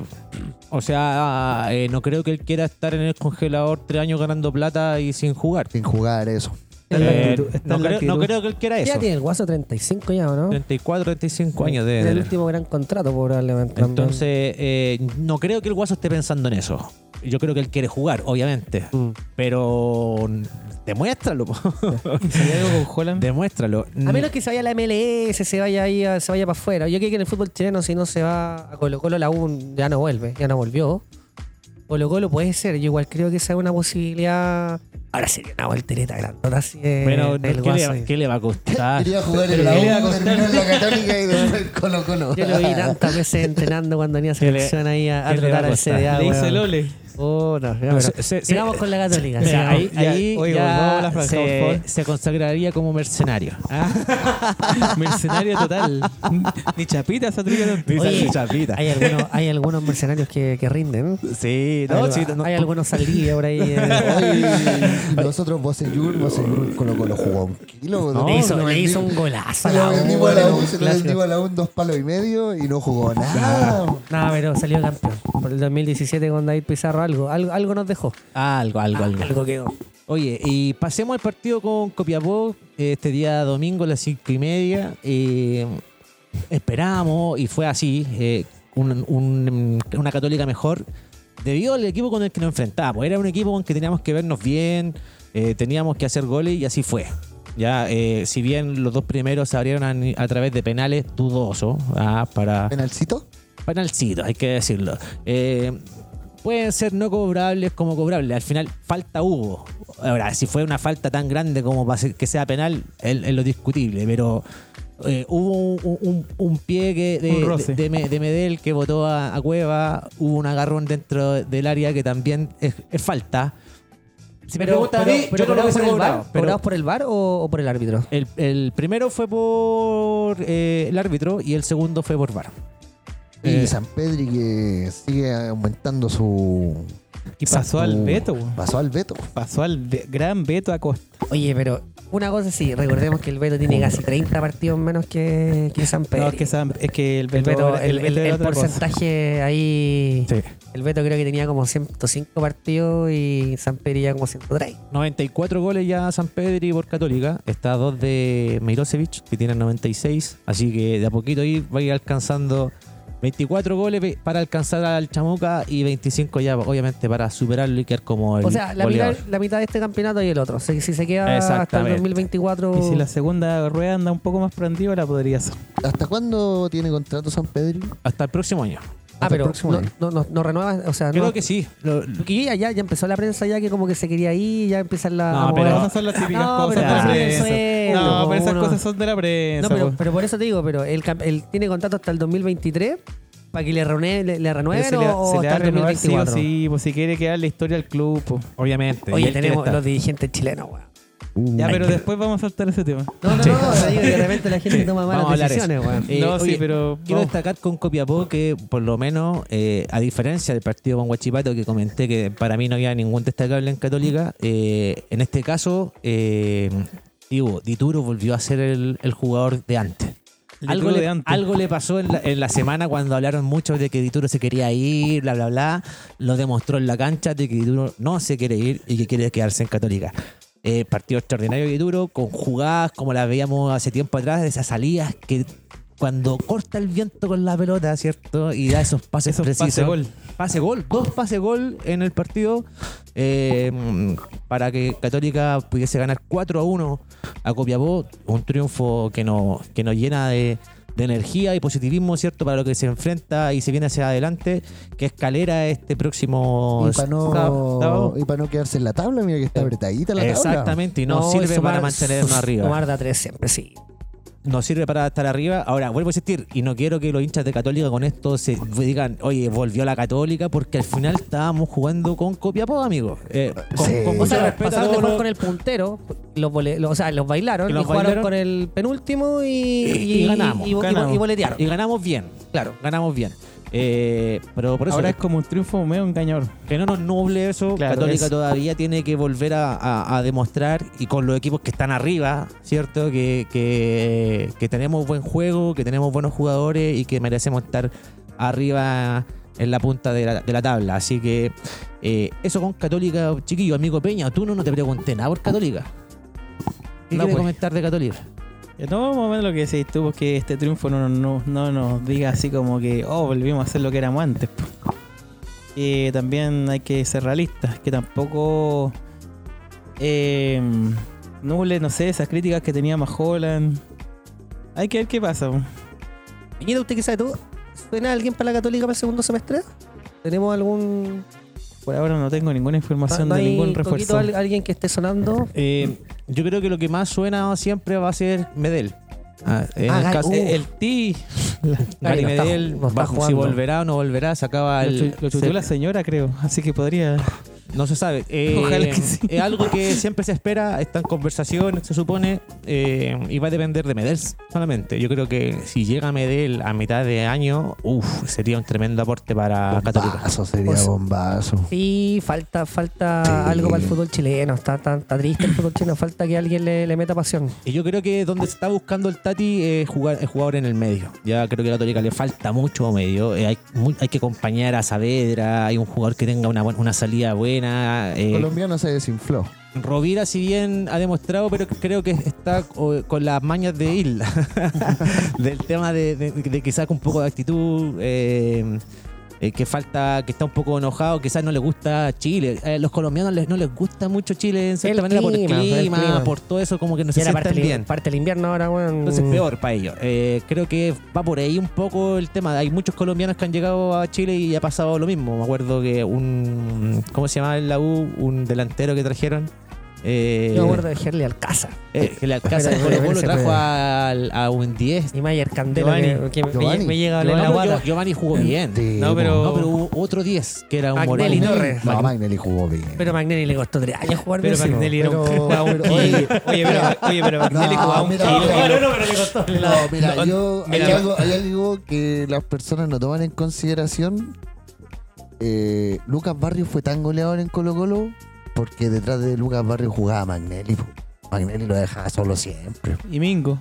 O sea, eh, no creo que él quiera estar en el congelador tres años ganando plata y sin jugar.
Sin jugar eso.
Está en la
Eh,
actitud, está
no,
en la
creo, no
actitud.
creo que él quiera
Ya
eso.
tiene el guaso 35 ya, ¿o ¿no?
34, 35 años de...
Es el último gran contrato, probablemente. también.
Entonces, eh, no creo que el Guaso esté pensando en eso. Yo creo que él quiere jugar, obviamente.
Mm.
Pero demuéstralo. po.
¿Y si hay algo con Holland?
demuéstralo.
A menos que se vaya a la MLS, se vaya ahí, a- se vaya para afuera. Yo creo que en el fútbol chileno, si no se va a Colo Colo, la U ya no vuelve, ya no volvió. Colo Colo puede ser, yo igual creo que esa es una posibilidad. Ahora sería una voltereta grandota así de-
Pero,
del
¿qué,
Guaso.
le, qué le va a costar?
Quería jugar en la
¿qué le va a
U,
costar?
terminó en la Católica y después en Colo Colo.
Yo lo vi tantas veces entrenando cuando venía a
¿Qué le-
selección ahí a, a
qué le va
tratar
a
al
costar?
CDA.
Le
weón.
el ole.
Puta, ya, pero-
Se- se-
Sigamos
se-
con la católica.
Mira,
sigamos.
ahí,
Ya,
ahí
oye,
ya
volvamos a la franja, por
se, se consagraría como mercenario.
Mercenario total. Ni chapita esa triga.
Oye,
chapita.
hay, algunos, hay algunos mercenarios que, que rinden.
Sí,
hay,
no, sí, no,
hay algunos salidos por ahí. eh.
Nosotros, Boseyur, Boseyur Colo Colo jugó un kilo.
No,
le, hizo,
lo
le
vendi-
hizo un golazo.
Se
U,
vendimos a la U,
weón.
se lo vendimos a la U en dos palos y medio y no jugó nada.
No, pero salió campeón. Por el 2017 con David Pizarro algo, algo, algo nos dejó.
Algo, algo, algo.
Algo quedó.
Oye, y pasemos al partido con Copiapó eh, este día domingo a las cinco y media. Eh, esperábamos y fue así, eh, un- un- una católica mejor debido al equipo con el que nos enfrentábamos. Era un equipo con el que teníamos que vernos bien, eh, teníamos que hacer goles y así fue. Ya, eh, si bien los dos primeros se abrieron a, a través de penales dudosos ah, para
¿Penalcito?
penalcitos, hay que decirlo. Eh, pueden ser no cobrables como cobrables. Al final, falta hubo. Ahora, si fue una falta tan grande como para que sea penal, es, es lo discutible, pero eh, hubo un, un- un pie que de,
Un
de- de Me- de Medel que votó a, a Cueva, hubo un agarrón dentro del área que también es, es falta. Si me preguntan a mí, yo no lo
¿cobrados
hubiese
por el
cobrado,
VAR?
pero-
¿Cobrados por el VAR o, o por el árbitro?
el, el primero fue por eh, el árbitro y el segundo fue por VAR.
Y
Eh,
San Pedri que sigue aumentando su.
Y pasó al
su-
Beto.
Pasó al Beto.
Pasó al Be- gran Beto Acosta.
Oye, pero una cosa sí, recordemos que el Beto tiene casi 30 partidos menos que, que San Pedro.
No, es que, Sam- es que el
el,
Beto,
el, el-
Beto
el
cosa.
porcentaje ahí.
Sí.
El Beto creo que tenía como 105 partidos y San Pedro ya como 103.
94 goles ya San Pedri por Católica. Está a dos de Mirosevic, que tiene 96. Así que de a poquito ahí va a ir alcanzando 24 goles para alcanzar al Chamuca y 25 ya, obviamente, para superarlo y quedar como el
O sea, la mitad, la mitad de este campeonato y el otro. Si se queda hasta el
Exactamente.
2024.
Y si la segunda rueda anda un poco más prendida, la podría hacer.
¿Hasta cuándo tiene contrato San Pedri?
Hasta el próximo año.
Ah,
hasta el
pero
próximo
no,
año.
no, no, no renueva. O sea,
Creo
no.
que sí. Lo-
ya, ya, ya empezó la prensa ya que como que se quería ir, ya empiezan la.
No,
a
pero-
esas son las típicas
No,
cosas
pero
de la prensa. No, pero esas
uno-
cosas son de la prensa.
No, pero,
po.
pero por eso te digo, pero él, cam- él tiene contrato hasta el 2023 para que le, renueve, le, le
Pero
renueven
se le,
o,
se le va
hasta
a
el
renovar sí o
2024.
sí, pues si quiere quedar la historia al club. po.
obviamente. y
Oye,
él quiere
tenemos
estar.
los dirigentes chilenos, weón.
Ya,
Ay,
pero
que-
después vamos a saltar ese tema.
No, no, no, digo de repente la gente
Sí,
toma
vamos
malas
hablar
decisiones, weón.
Eh,
no, sí, pero.
Quiero
vamos.
destacar con Copiapó que por lo menos, eh, a diferencia del partido con Huachipato que comenté que para mí no había ningún destacable en Católica, eh, en este caso, eh, digo, Dituro volvió a ser el, el jugador de antes.
El
Algo
Dituro
le,
de antes.
algo le pasó en la, en la semana cuando hablaron mucho de que Dituro se quería ir, bla, bla, bla. Lo demostró en la cancha de que Dituro no se quiere ir y que quiere quedarse en Católica. Eh, partido extraordinario de Dituro, con jugadas como las veíamos hace tiempo atrás, esas salidas que cuando corta el viento con la pelota, ¿cierto? Y da esos pases
Esos
precisos.
pase gol.
Pase gol, dos pase gol en el partido eh, para que Católica pudiese ganar 4 a 1 a Copiapó. Un triunfo que, no, que nos llena de, de energía y positivismo, ¿cierto? Para lo que se enfrenta y se viene hacia adelante, que es Calera este próximo
Y para no,
sábado.
y para no quedarse en la tabla, mira que está apretadita la tabla.
Exactamente, y
No,
sirve para mantenernos arriba.
Omar da tres siempre, sí.
Nos sirve para estar arriba. Ahora, vuelvo a insistir, y no quiero que los hinchas de Católica con esto se digan, oye, volvió la Católica, porque al final estábamos jugando con Copiapó, amigos. Eh, con,
Sí.
con
O
mucho
sea, pasaron de jugar con el puntero, los vole- los- o sea, los bailaron
Y los
y jugaron
bailaron.
con el penúltimo y,
Y ganamos,
y, y-
ganamos.
y boletearon.
Y ganamos bien,
Claro.
ganamos bien. Eh, pero por eso,
Ahora es como un triunfo medio engañador.
que no nos nuble eso,
Claro,
Católica
es-
todavía tiene que volver a, a- a demostrar, y con los equipos que están arriba, ¿cierto? Que, que, que tenemos buen juego, que tenemos buenos jugadores y que merecemos estar arriba en la punta de la, de la tabla. Así que eh, eso con Católica, chiquillo, amigo Peña, tú no, no te pregunté nada por Católica. ¿Qué
No,
quieres
pues.
comentar de Católica?
Eh, No, más o menos lo que decís tú, porque este triunfo no, no, no nos diga así como que, oh, volvimos a hacer lo que éramos antes. Y también hay que ser realistas, que tampoco eh, nuble, no sé, esas críticas que tenía Holland. Hay que ver qué pasa.
Piñera, ¿usted qué sabe tú? ¿Suena alguien para la Católica para el segundo semestre? ¿Tenemos algún.
Por ahora no tengo ninguna información
no
de
hay
ningún refuerzo.
al- alguien que esté sonando?
Eh, yo creo que lo que más suena siempre va a ser Medel. Ah, en
Ah,
el caso-
uh.
el,
T
Gary no está-
Medel,
no está
va- si volverá o no volverá, se acaba
lo,
el.
lo chutó la señora, creo. Así que podría.
no se sabe. Eh,
Ojalá que sí.
Es algo que siempre se espera, está en conversación, se supone, eh, y va a depender de Medel solamente. Yo creo que si llega Medel a mitad de año, uff, sería un tremendo aporte para Católica.
Bombazo sería bombazo.
Sí, falta, falta
Sí.
algo para el fútbol chileno. Está, tan está triste el fútbol chileno. Falta que alguien le, le meta pasión.
Y yo creo que donde se está buscando el Tati es jugar, es jugador en el medio. Ya creo que a la Católica le falta mucho medio. Eh, hay, hay que acompañar a Saavedra, hay un jugador que tenga una, buena- una salida buena. Eh,
Colombiano se desinfló.
Rovira, si bien ha demostrado, pero creo que está co- con las mañas de Isla. Del tema de, de- de que saca un poco de actitud. eh, eh, que falta, que está un poco enojado, quizás no le gusta Chile. A los colombianos les, no les gusta mucho Chile en cierta
El
manera por el
clima, el
clima,
clima.
por todo eso, como que no se
era parte,
bien.
parte del invierno ahora, weón.
Entonces peor para ellos. Eh, creo que va por ahí un poco el tema. Hay muchos colombianos que han llegado a Chile y ha pasado lo mismo. Me acuerdo que un... ¿Cómo se llama en la U? Un delantero que trajeron. Eh,
Yo me acuerdo de Gerli Alcázar
eh, que le Colo
espera,
Colo
espera,
trajo al- a un 10.
y Mayer
Giovanni.
que, que me-
Giovanni.
me, llega a
No,
oler la
pero. Gio- Giovanni jugó bien.
Sí,
No, pero-.
No, pero hubo otro 10 que era un
Magnelli
moreno.
Torres.
No, Magnelli jugó bien.
Pero Magnelli le costó tres años jugar
Pero
bien, sí,
Magnelli era un
Pero- pero-.
Oye, pero, oye, pero Magnelli
No,
jugaba un
mira,
kilo. y lo-
pero le costó.
No, mira,
No,
yo, hay,
mira.
algo, hay algo que las personas no toman en consideración. Eh, Lucas Barrios fue tan goleador en Colo Colo porque detrás de Lucas Barrios jugaba Magnelli. Magnelli lo dejaba solo siempre.
Y Mingo.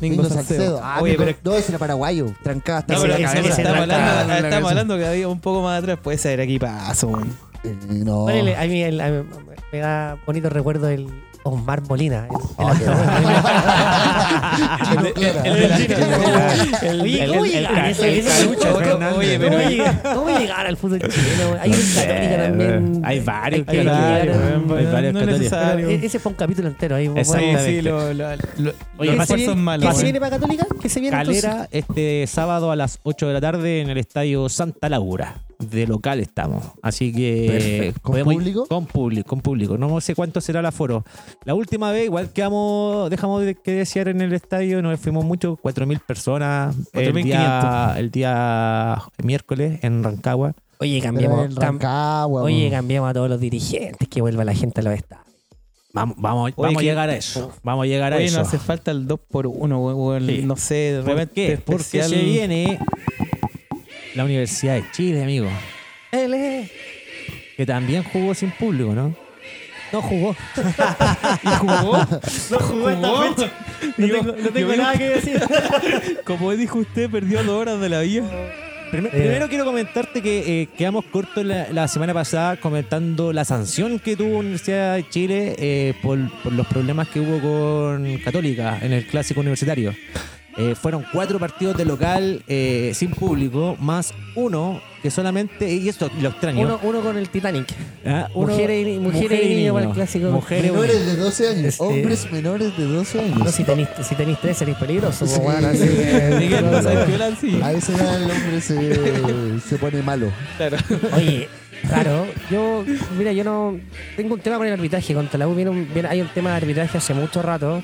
Mingo,
Mingo
Salcedo.
Salcedo. Ah,
Oye,
Mingo-
pero
no, ese era paraguayo. Trancaba hasta
No,
la cabeza.
estamos,
trancaba
hablando,
la
estamos
cabeza.
hablando que había un poco más atrás. Puede ser equipazo, weón.
Eh, no.
Bueno, mí a mí me da bonito recuerdo el Osmar Molina. ¿cómo llegar a
el-
ese-
el
ese-
Calucho
¿cómo-
Fernández.
Oye, pero-
¿Cómo llegar- ¿Cómo llegar al fútbol chileno? Hay un católica también.
Hay varios católicos.
Ese fue un capítulo entero ahí.
Sí, los
más-
¿Qué se
refuerzos
viene,
malos.
¿qué se viene para Católica? ¿Qué se viene?
Calera este sábado a las 8 de la tarde en el estadio Santa Laura. De local estamos. Así que.
¿Con
ir-
público?
Con público, con público. No sé cuánto será el aforo. La última vez, igual quedamos, dejamos de que desear en el estadio, nos fuimos mucho, 4.000 personas. El
4.500.
día, el día miércoles en Rancagua.
Oye, cambiamos.
Rancagua,
Oye, cambiamos a todos los dirigentes, que vuelva la gente a los estadios.
Vamos, vamos,
Oye,
vamos a llegar a eso. Vamos a llegar a
Oye,
eso.
no hace falta el 2 por 1 weón.
Sí.
No sé, de
¿Por
repente.
qué? Porque se viene la Universidad de Chile, amigo.
Él es-
Que también jugó sin público, ¿no?
No jugó.
¿Y jugó?
No jugó
esta
fecha.
No tengo- no tengo nada
que decir.
Como dijo usted, perdió dos horas de la vida.
Primer-
Eh.
Primero quiero comentarte que eh, quedamos cortos la, la semana pasada comentando la sanción que tuvo Universidad de Chile eh, por, por los problemas que hubo con Católica en el clásico universitario. Eh, fueron cuatro partidos de local eh, sin público, más uno que solamente, y esto lo extraño.
Uno, uno con el Titanic.
ah, uno-
mujeres y- mujeres y niños para el clásico.
Mujeres
Menores de 12 años.
Este-
Hombres menores de 12 años.
No, si tenéis si tenéis tres, seréis peligrosos.
Sí.
pues, bueno, así.
Sí.
A edad el hombre se, se pone malo.
Claro.
Oye, claro, yo, mira, yo no. Tengo un tema con el arbitraje. Contra la U viene un- viene- hay un tema de arbitraje hace mucho rato.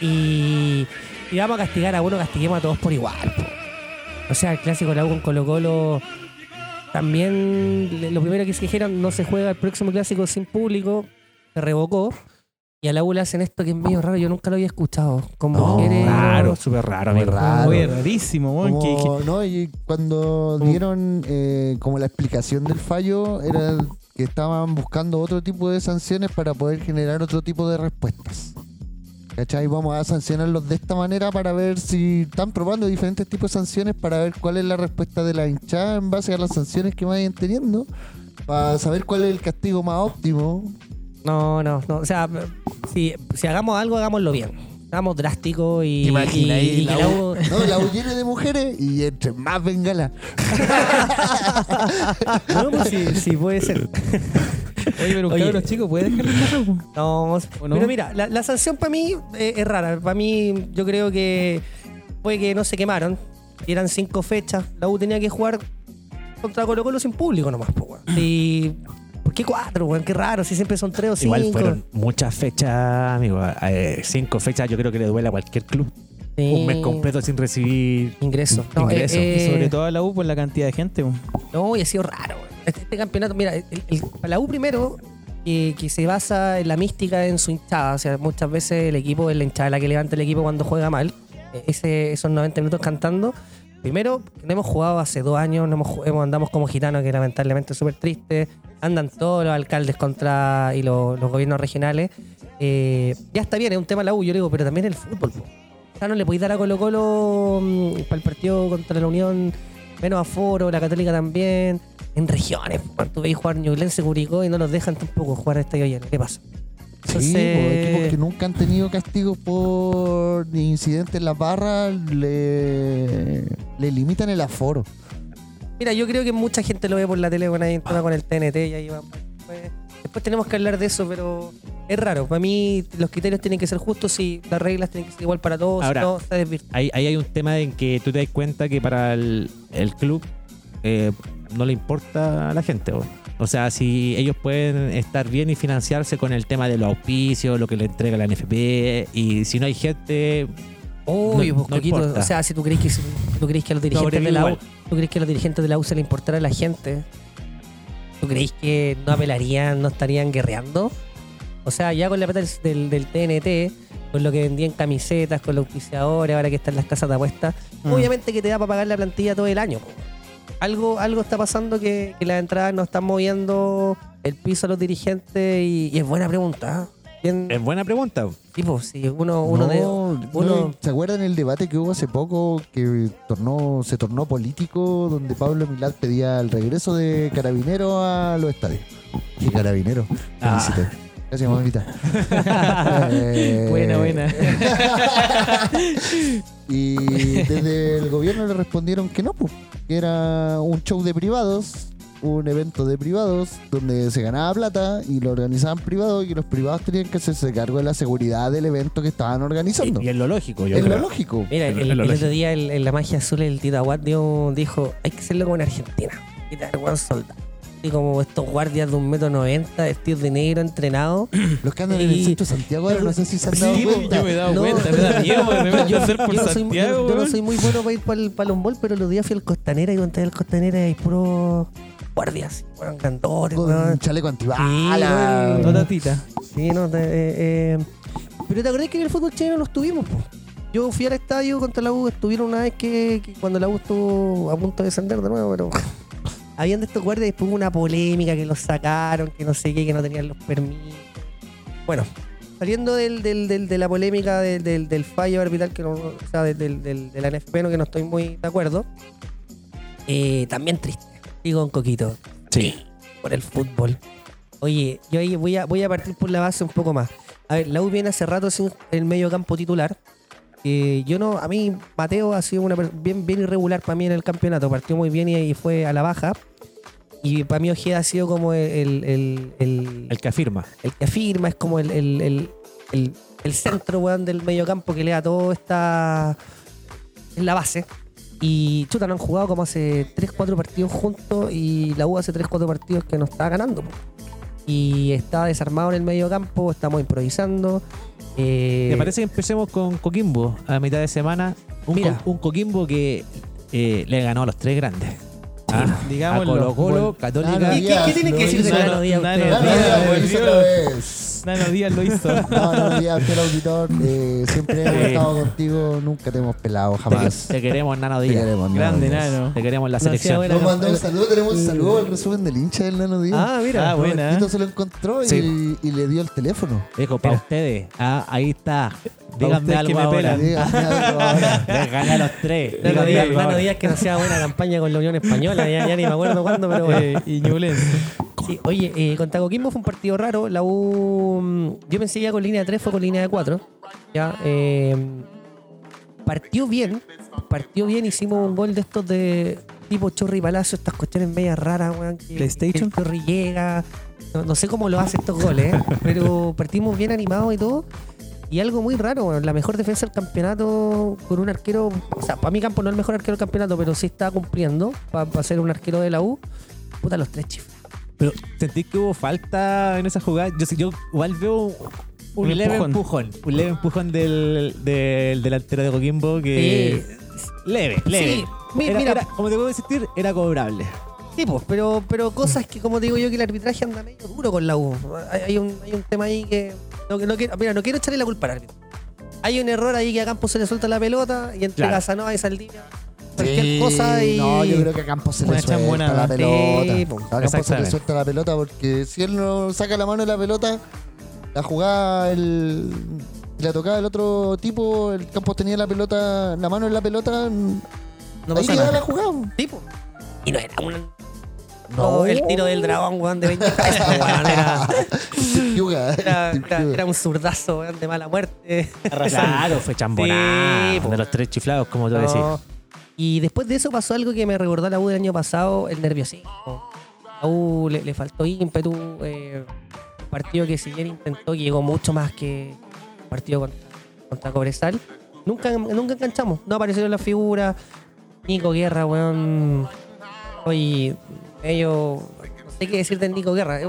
Y. Y vamos a castigar a uno, castiguemos a todos por igual. po. O sea, el clásico de la U con Colo-Colo. También le- lo primero que se dijeron, no se juega el próximo clásico sin público. Se revocó. Y a la U le hacen esto que es medio raro, yo nunca lo había escuchado. Con
No,
mujeres.
Raro, súper raro,
Muy raro.
Oye, rarísimo, que-
Como, no, y cuando dieron eh, como la explicación del fallo era que estaban buscando otro tipo de sanciones para poder generar otro tipo de respuestas. ¿Cachai? Vamos a sancionarlos de esta manera para ver si están probando diferentes tipos de sanciones para ver cuál es la respuesta de la hinchada en base a las sanciones que vayan teniendo. Para saber cuál es el castigo más óptimo.
No, no, no. O sea, si, si hagamos algo, hagámoslo bien. Hagamos drástico y.
¿Te imaginas
y-
la
la
U?
U-
No, la U llena de mujeres y entre más bengala.
No, pues sí, sí puede ser.
Oye, pero un
Oye.
cabro chico puede U?
No,
¿O no?
pero mira, la, la sanción para mí eh, es rara. Para mí, yo creo que fue que no se quemaron. Eran cinco fechas. La U tenía que jugar contra Colo Colo sin público nomás, po, weón. Y. ¿Por qué cuatro, weón? Qué raro, si siempre son tres o cinco.
Igual fueron muchas fechas, amigo. Eh, cinco fechas yo creo que le duele a cualquier club.
Sí.
Un mes completo sin recibir
Ingreso. No,
Ingreso.
eh,
Y
eh,
sobre todo a la U por la cantidad de gente.
No, y ha sido raro. Este, este campeonato, mira, el- la U primero, que, que se basa en la mística en su hinchada. O sea, muchas veces el equipo es la hinchada la que levanta el equipo cuando juega mal. Eh, Ese, esos 90 minutos cantando. Primero, no hemos jugado hace dos años, no hemos, andamos como gitanos, que lamentablemente es súper triste. Andan todos los alcaldes contra y los, los gobiernos regionales. Eh, ya está bien, es un tema la U, yo digo, pero también el fútbol. po. No le podéis dar a Colo Colo para el partido contra la Unión menos aforo, la Católica también. En regiones, cuando veis jugar Ñublense, Curicó y no los dejan tampoco jugar a estadio lleno. ¿Qué pasa?
Sí,
Entonces-
pues, equipos que nunca han tenido castigos por incidentes en las barras le, le limitan el aforo.
Mira, yo creo que mucha gente lo ve por la tele con ahí tema con el TNT y ahí va. Después, después tenemos que hablar de eso, pero es raro. Para mí los criterios tienen que ser justos y las reglas tienen que ser igual para todos.
Ahora,
no, desvirtúa.
ahí, ahí hay un tema en que tú te das cuenta que para el, el club eh, no le importa a la gente. O, o sea, si ellos pueden estar bien y financiarse con el tema de los auspicios, lo que le entrega la NFP, y si no hay gente,
Uy,
no-
pues,
no
o sea, si tú crees que si tú crees que a los dirigentes de la U, tú crees que a los dirigentes de la U se le importara a la gente, ¿tú crees que no apelarían, no estarían guerreando? O sea, ya con la plata del, TNT, con lo que vendían camisetas, con los auspiciadores, ahora que están las casas de apuestas,
Mm.
obviamente que te da para pagar la plantilla todo el año. po. Algo, algo está pasando que, que las entradas no están moviendo el piso a los dirigentes y, y es buena pregunta. ¿eh? ¿Quién-
es buena pregunta.
Tipo, si uno, uno de
No,
uno-
no, ¿Se acuerdan el debate que hubo hace poco que tornó, se tornó político donde Pablo Milad pedía el regreso de Carabinero a los estadios? Y Carabinero.
Ah.
Felicité. Gracias, mamita. Eh,
Buena, buena.
Y desde el gobierno le respondieron que no, pues, que era un show de privados, un evento de privados donde se ganaba plata y lo organizaban privados y los privados tenían que hacerse cargo de la seguridad del evento que estaban organizando.
Y, y es lo lógico, yo
es lo lógico.
Mira, el,
lo
el
lógico.
otro día el- en la magia azul el Tito Aguad dijo, hay que hacerlo como en Argentina. Quitar buen soldado. Y como estos guardias de un metro noventa, vestidos de negro, entrenados.
Los que andan en el
Y-
centro de Santiago ahora no sé si se han dado
Sí,
cuenta.
yo me he dado
No.
cuenta, me da miedo, me a hacer por
yo, no soy,
Santiago,
yo- yo no soy muy bueno para ir para el palombol, pero los días fui al Costanera y cuando entré al Costanera hay puros guardias. Fueron grandotes,
Con
weón.
un chaleco
Sí,
antibala.
weón.
No, tatita.
Sí, no, te- eh, eh, pero te acordás que en el fútbol chileno los tuvimos, po? Yo fui al estadio contra la U, estuvieron una vez que, que cuando la U estuvo a punto de descender de nuevo, pero habían de estos guardias y después hubo una polémica que los sacaron, que no sé qué, que no tenían los permisos. Bueno, saliendo del, del- del- de la polémica del, del- del fallo arbitral, que no, o sea, del, del- del- de la NFP, no, que no estoy muy de acuerdo, eh, también triste. Digo un coquito
Sí.
por el fútbol. Oye, yo ahí voy a, voy a partir por la base un poco más. A ver, la U viene hace rato sin el medio campo titular. porque yo no, a mí Mateo ha sido una bien, bien irregular para mí en el campeonato, partió muy bien y, y fue a la baja. Y para mí Ojeda ha sido como el, el, el,
El que afirma.
el que afirma, es como el, el, centro weón, del mediocampo que le da todo esta. en la base. Y chuta, no han jugado como hace 3-4 partidos juntos y la U hace 3-4 partidos que no está ganando. po. Y está desarmado en el mediocampo, estamos improvisando. eh,
Me parece que empecemos con Coquimbo a mitad de semana. Un,
Mira.
Co- un Coquimbo que eh, le ganó a los tres grandes. Ah, a
digámoslo.
Colo Colo, Católica.
¿Qué, qué, qué tienen que decir de
Nano
Díaz
Nano? Díaz.
Nano.
Nano lo hizo.
No, no, Díaz, fiel auditor. eh, siempre hemos estado contigo, nunca te hemos pelado, jamás.
Te queremos, Nano
Te
Díaz.
queremos,
Grande,
Díaz.
Nano.
Te queremos en la
No
selección.
Nos mandó un saludo, tenemos un saludo al resumen del hincha del Nano Díaz.
Ah, mira.
Ah, buena.
Robertito se lo encontró y,
Sí.
y le dio el teléfono.
Dijo, para ustedes. Ah, ahí está. Díganme algo
que me
ahora.
Dígame algo ahora.
Les gané a los tres.
Nano
Díganme
Díaz, Nano. Díaz que no hacía buena campaña con la Unión Española, ya, ya ni me acuerdo cuándo, pero.
Eh, y Ñublense.
Sí, oye, eh, Coquimbo fue un partido raro. La U. mm, Yo pensé ya con línea de 3, fue con línea de 4. Ya. eh, partió bien. Partió bien, hicimos un gol de estos de tipo Chorri Palacio, estas cuestiones medias raras, weón.
PlayStation.
que el Chorri llega. No, no sé cómo lo hace estos goles, ¿eh? pero partimos bien animados y todo. Y algo muy raro, la mejor defensa del campeonato con un arquero. O sea, para mi campo no es el mejor arquero del campeonato, pero sí está cumpliendo para ser un arquero de la U. Puta, los tres chifres.
Pero sentí que hubo falta en esa jugada. Yo, yo igual veo un,
Un
leve
empujón.
empujón. Un leve empujón del, del delantero de Coquimbo que. Leve, leve.
Sí,
Era-
mira,
era- como te puedo insistir, era cobrable.
Sí, pues, pero, pero cosas que, como te digo yo, que el arbitraje anda medio duro con la U. Hay, hay un, hay un tema ahí que. No, no quiero, mira, no quiero echarle la culpa al árbitro. Hay un error ahí que a Campos se le suelta la pelota y entre
Claro.
Casanova y Saldivia. Cualquier
Sí,
cosa y.
No, yo creo que a Campos se
Una
le suelta la pelota.
Sí,
a Campos se le suelta la pelota porque si él no saca la mano de la pelota, la jugada, el, la tocaba el otro tipo, el Campos tenía la pelota, la mano en la pelota,
No
ahí quedaba la jugada.
Tipo. Y no era un.
No.
No, el tiro del dragón, weón, de 20 pesos, weón, era, era, era- era un zurdazo, weón, de mala muerte.
Claro, fue chambonada.
Sí,
de los tres chiflados, como tú decís.
Y después de eso pasó algo que me recordó a la U del año pasado, el nerviosismo. A U le, le faltó ímpetu. eh, un partido que si bien intentó, llegó mucho más que un partido contra, contra Cobresal. Nunca, nunca enganchamos. No aparecieron las figuras. Nico Guerra, weón. Hoy, ellos. No sé qué decir del Nico Guerra. Es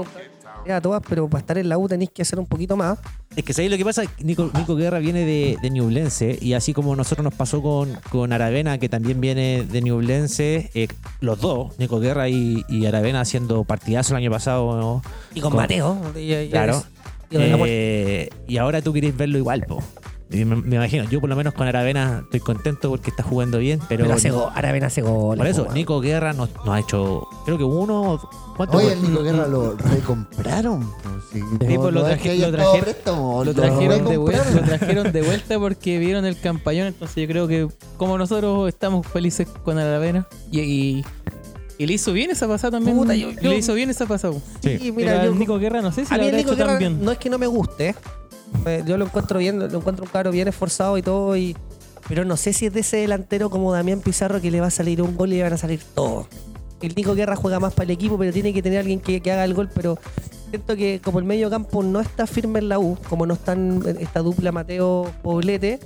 a todas, pero para estar en la U tenéis que hacer un poquito más.
Es que ¿sabéis lo que pasa? Nico, Nico Guerra viene de, de Ñublense y así como nosotros nos pasó con, con Aravena, que también viene de Ñublense, eh, los dos, Nico Guerra y, y Aravena haciendo partidazo el año pasado, ¿no?
Y con,
Con-
Mateo. y- y-
Claro. Eh, y ahora tú querés verlo igual, po. Y me, me imagino, yo por lo menos con Aravena estoy contento porque está jugando bien, pero,
Pero hace go- Aravena hace goles.
por eso. Nico Guerra nos, nos ha hecho, creo que uno, ¿cuántos
Oye, el Nico Guerra lo recompraron. pues, sí.
Pues, lo traje- traje-
préstamo,
trajeron, de vuelta,
recompraron.
lo trajeron de vuelta porque vieron el campañón, entonces yo creo que como nosotros estamos felices con Aravena y, y, y le hizo bien esa pasada también.
Puta, yo- yo-
le hizo bien esa pasada.
Sí.
Sí,
Mira,
yo,
Nico Guerra no sé si
a mí el
habrá
Nico
hecho tan
Guerra no es que no me guste. Eh, Yo lo encuentro bien, lo encuentro un caro bien esforzado y todo. Y, pero no sé si es de ese delantero como Damián Pizarro que le va a salir un gol y le van a salir todos. El Nico Guerra juega más para el equipo, pero tiene que tener alguien que, que haga el gol. Pero siento que como el medio campo no está firme en la U, como no están esta dupla Mateo Poblete,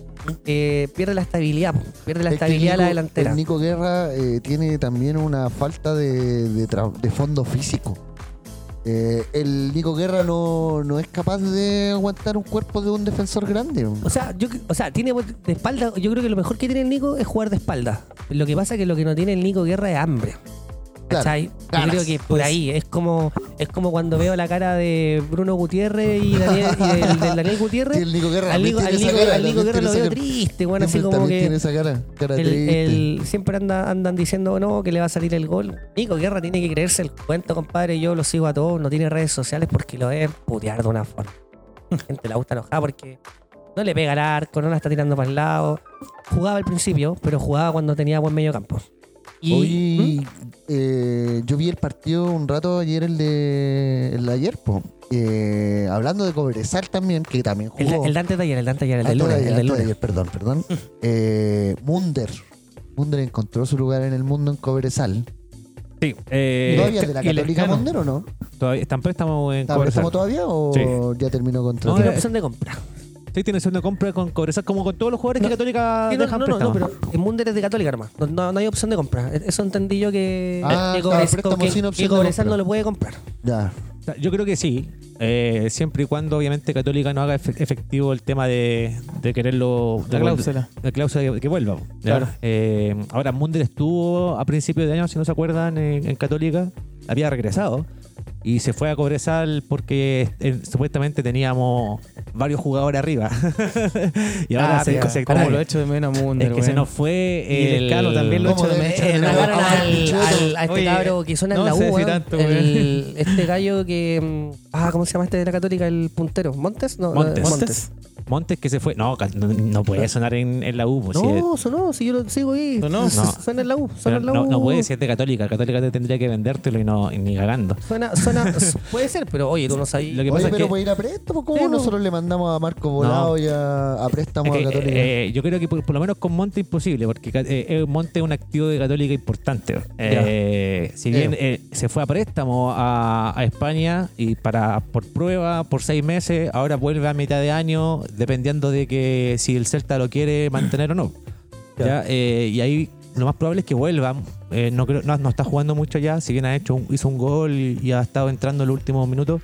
eh, pierde la estabilidad, pierde la
Es
estabilidad de la
Nico-
delantera.
el Nico Guerra eh, tiene también una falta de, de tra- de fondo físico. Eh, el Nico Guerra no, no es capaz de aguantar un cuerpo de un defensor grande.
O sea, yo, o sea, tiene de espalda. Yo creo que lo mejor que tiene el Nico es jugar de espalda. Lo que pasa es que lo que no tiene el Nico Guerra es hambre.
Claro,
¿Cachai? Yo creo que por ahí es como es como cuando veo la cara de Bruno Gutiérrez y, Daniel, y del, del Daniel Gutiérrez.
el Nico Guerra
al Nico, al
tiene esa
Nico-
cara,
al Nico
también
Guerra lo veo
cara.
triste, bueno, así como que
tiene esa cara, cara
el-
triste.
el- siempre anda, andan diciendo no, que le va a salir el gol. Nico Guerra tiene que creerse el cuento, compadre. Yo lo sigo a todos, no tiene redes sociales porque lo deben putear de una forma. La gente la gusta enojada porque no le pega al arco, no la está tirando para el lado. Jugaba al principio, pero jugaba cuando tenía buen medio campo. Y,
Hoy eh, yo vi el partido un rato ayer, el de, el de ayer, po. eh, hablando de Cobresal también, que también
El,
jugó.
el Dante de ayer, el Dante de ayer, el
de
lunes.
ayer,
El
de
lunes.
ayer, perdón, perdón. Eh, Munder. Munder encontró su lugar en el mundo en Cobresal.
Sí. eh,
¿Todavía de la
el
Católica. Munder o no?
todavía está en préstamo en
¿Está
Cobresal.
préstamo todavía o
Sí.
ya terminó contrato?
No,
Tiene opción de compra.
Sí, tiene opción de compra con Cobresal, como con todos los jugadores
No,
que Católica
Sí, no,
dejan
no, no, pero el Munder es de Católica, hermano. No, no, hay opción de compra. Eso entendí yo que,
Ah,
que,
claro,
Cobres- que-
sin
que Cobresal no lo puede comprar.
Ya.
O sea, Yo creo que sí, eh, siempre y cuando obviamente Católica no haga efe- efectivo el tema de, de quererlo...
La cláusula.
La cláusula que, que vuelva.
Claro.
Eh, ahora, Munder estuvo a principios de año, si no se acuerdan, en, en Católica, había regresado y se fue a Cobresal porque eh, supuestamente teníamos varios jugadores arriba. y ahora
Ah,
se, se-
¿Cómo lo he hecho de menos a Munder,
es que se
weón?
nos fue
Y el Escano también lo
¿Cómo
echo de menos.
al- a este
Oye,
cabro que suena en
no
la
sé
U,
tanto,
El- este gallo que. Ah, ¿cómo se llama este de la Católica? El puntero. ¿Montes? No,
Montes.
no,
¿Montes?
Montes que se fue. No, no, no puede sonar en, en la U. pues, si es-
No, sonó, si yo lo sigo ahí.
¿Sonó?
No.
Suena en la U, suena
pero
en la
no,
U.
no puede ser de Católica. Católica te tendría que vendértelo y no y ni cagando.
Suena, suena, puede ser, pero oye, tú no sabes.
Lo que
Oye,
pasa es
pero
que-
puede ir a préstamo. ¿Cómo
Sí, po.
nosotros le mandamos a Marco Volado y a, a préstamo
Es que,
a Católica?
eh, yo creo que por, por lo menos con Monte imposible, porque eh, eh, Monte es un activo de Católica importante. Eh, si bien eh, se fue a préstamo a, a España y para por prueba por seis meses, ahora vuelve a mitad de año, dependiendo de que si el Celta lo quiere mantener o no. ¿ya? Eh, y ahí lo más probable es que vuelva. Eh, no, creo, no, no está jugando mucho ya, si bien ha hecho un- hizo un gol y, y ha estado entrando en los últimos minutos.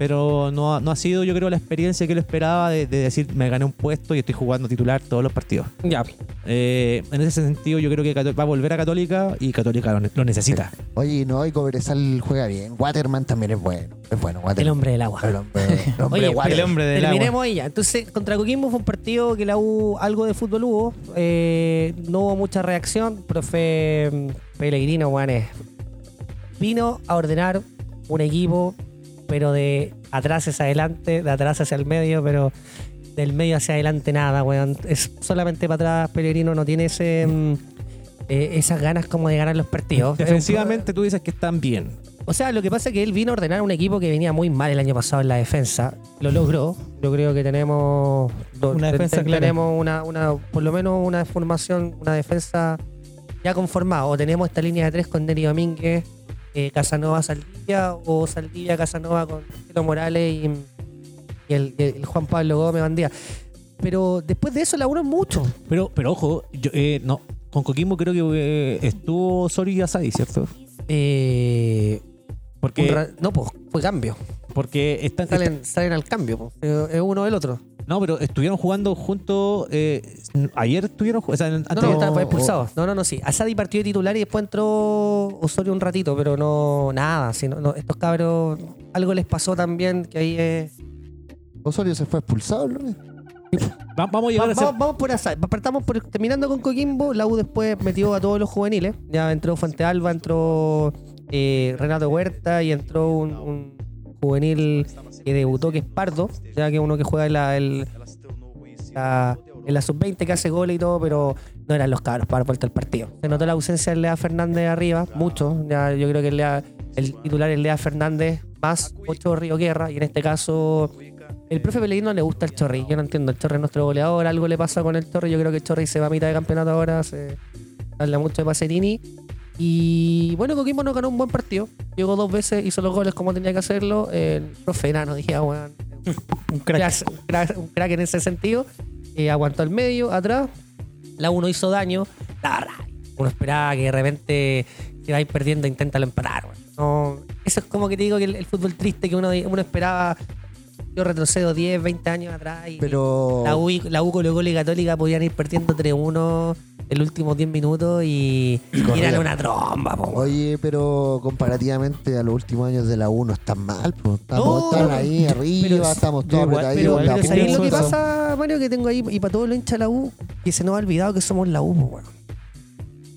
Pero no, ha- no ha sido, yo creo, la experiencia que lo esperaba de, de decir, me gané un puesto y estoy jugando titular todos los partidos.
Ya.
Eh, en ese sentido, yo creo que va a volver a Católica y Católica lo, ne- lo necesita.
Oye, no, y Cobresal juega bien. Waterman también es bueno. Es bueno,
El
Waterman.
hombre del agua.
El hombre, el hombre
Oye.
El hombre del
Terminemos
agua.
ahí ya. Entonces, contra Coquimbo fue un partido que la U, algo de fútbol hubo. Eh, no hubo mucha reacción. Profe mm, Pellegrino, Juanes, vino a ordenar un equipo, pero de atrás hacia adelante, de atrás hacia el medio, pero del medio hacia adelante nada, weón. Es solamente para atrás. Pellegrino no tiene ese, mm, eh, esas ganas como de ganar los partidos.
Defensivamente tú dices que están bien.
O sea, lo que pasa es que él vino a ordenar un equipo que venía muy mal el año pasado en la defensa. Lo logró. Yo creo que tenemos
Una defensa clara.
tenemos una, una, por lo menos una formación, una defensa ya conformada. O tenemos esta línea de tres con Neri Domínguez, eh, Casanova Saldivia, o Saldivia Casanova con Tito Morales y, y el, Juan Pablo Gómez Bandía. Pero después de eso la uno es mucho.
Pero, pero ojo, yo, eh, no, con Coquimbo creo que eh, estuvo Sori y Asadi, ¿cierto?
Eh,
Porque,
no, pues fue cambio.
porque están,
Salen, salen al cambio. po. Eh, Es uno del otro.
No, pero estuvieron jugando juntos. eh, ayer estuvieron o sea, antes
No,
de-
no, estaba fue expulsado. No, no, no, sí. Asadi partió de titular y después entró Osorio un ratito, pero no, nada. sí, no, estos cabros, algo les pasó también, que ahí es...
Osorio se fue expulsado, ¿no?
Va- vamos a llegar
Va-
a hacer-
vamos, vamos por Asadi. Partamos por, terminando con Coquimbo, la U después metió a todos los juveniles. Ya entró Fuente Alba, entró eh, Renato Huerta y entró un, un juvenil que debutó, que es Pardo, ya que uno que juega en la, el- la- en la sub-20 que hace goles y todo, pero no eran los cabros para vuelta al partido. Se notó la ausencia de Lea Fernández arriba, mucho. Ya yo creo que el titular es Lea Fernández más Ocho Río Guerra, y en este caso el profe Pellegrino le gusta el Chorri. Yo no entiendo, el Chorri es nuestro goleador, algo le pasa con el Chorri. Yo creo que el Chorri se va a mitad de campeonato ahora, se habla mucho de Pacerini. Y bueno, Coquimbo no ganó un buen partido. Llegó dos veces, hizo los goles como tenía que hacerlo. El profe Enano, dije, ah, weón,
Un crack.
un crack- un crack en ese sentido. Eh, aguantó el medio, atrás. La uno hizo daño. La. Uno esperaba que de repente se va a ir perdiendo e intenta empatar. No, eso es como que te digo que el, el fútbol triste que uno, uno esperaba. Yo retrocedo 10, 20 años atrás. Y
Pero.
la U, la U Colo Colo y Católica podían ir perdiendo 3-1 el últimos 10 minutos y,
Y
eran una tromba. po.
Oye, pero comparativamente a los últimos años de la U no están mal, pues. Estamos
No,
están ahí arriba,
pero-
estamos todos apretaditos.
Pero, pero
puta.
¿sabéis lo que pasa, Mario, que tengo ahí? Y para todo lo hincha de la U, que se nos ha olvidado que somos la U, po.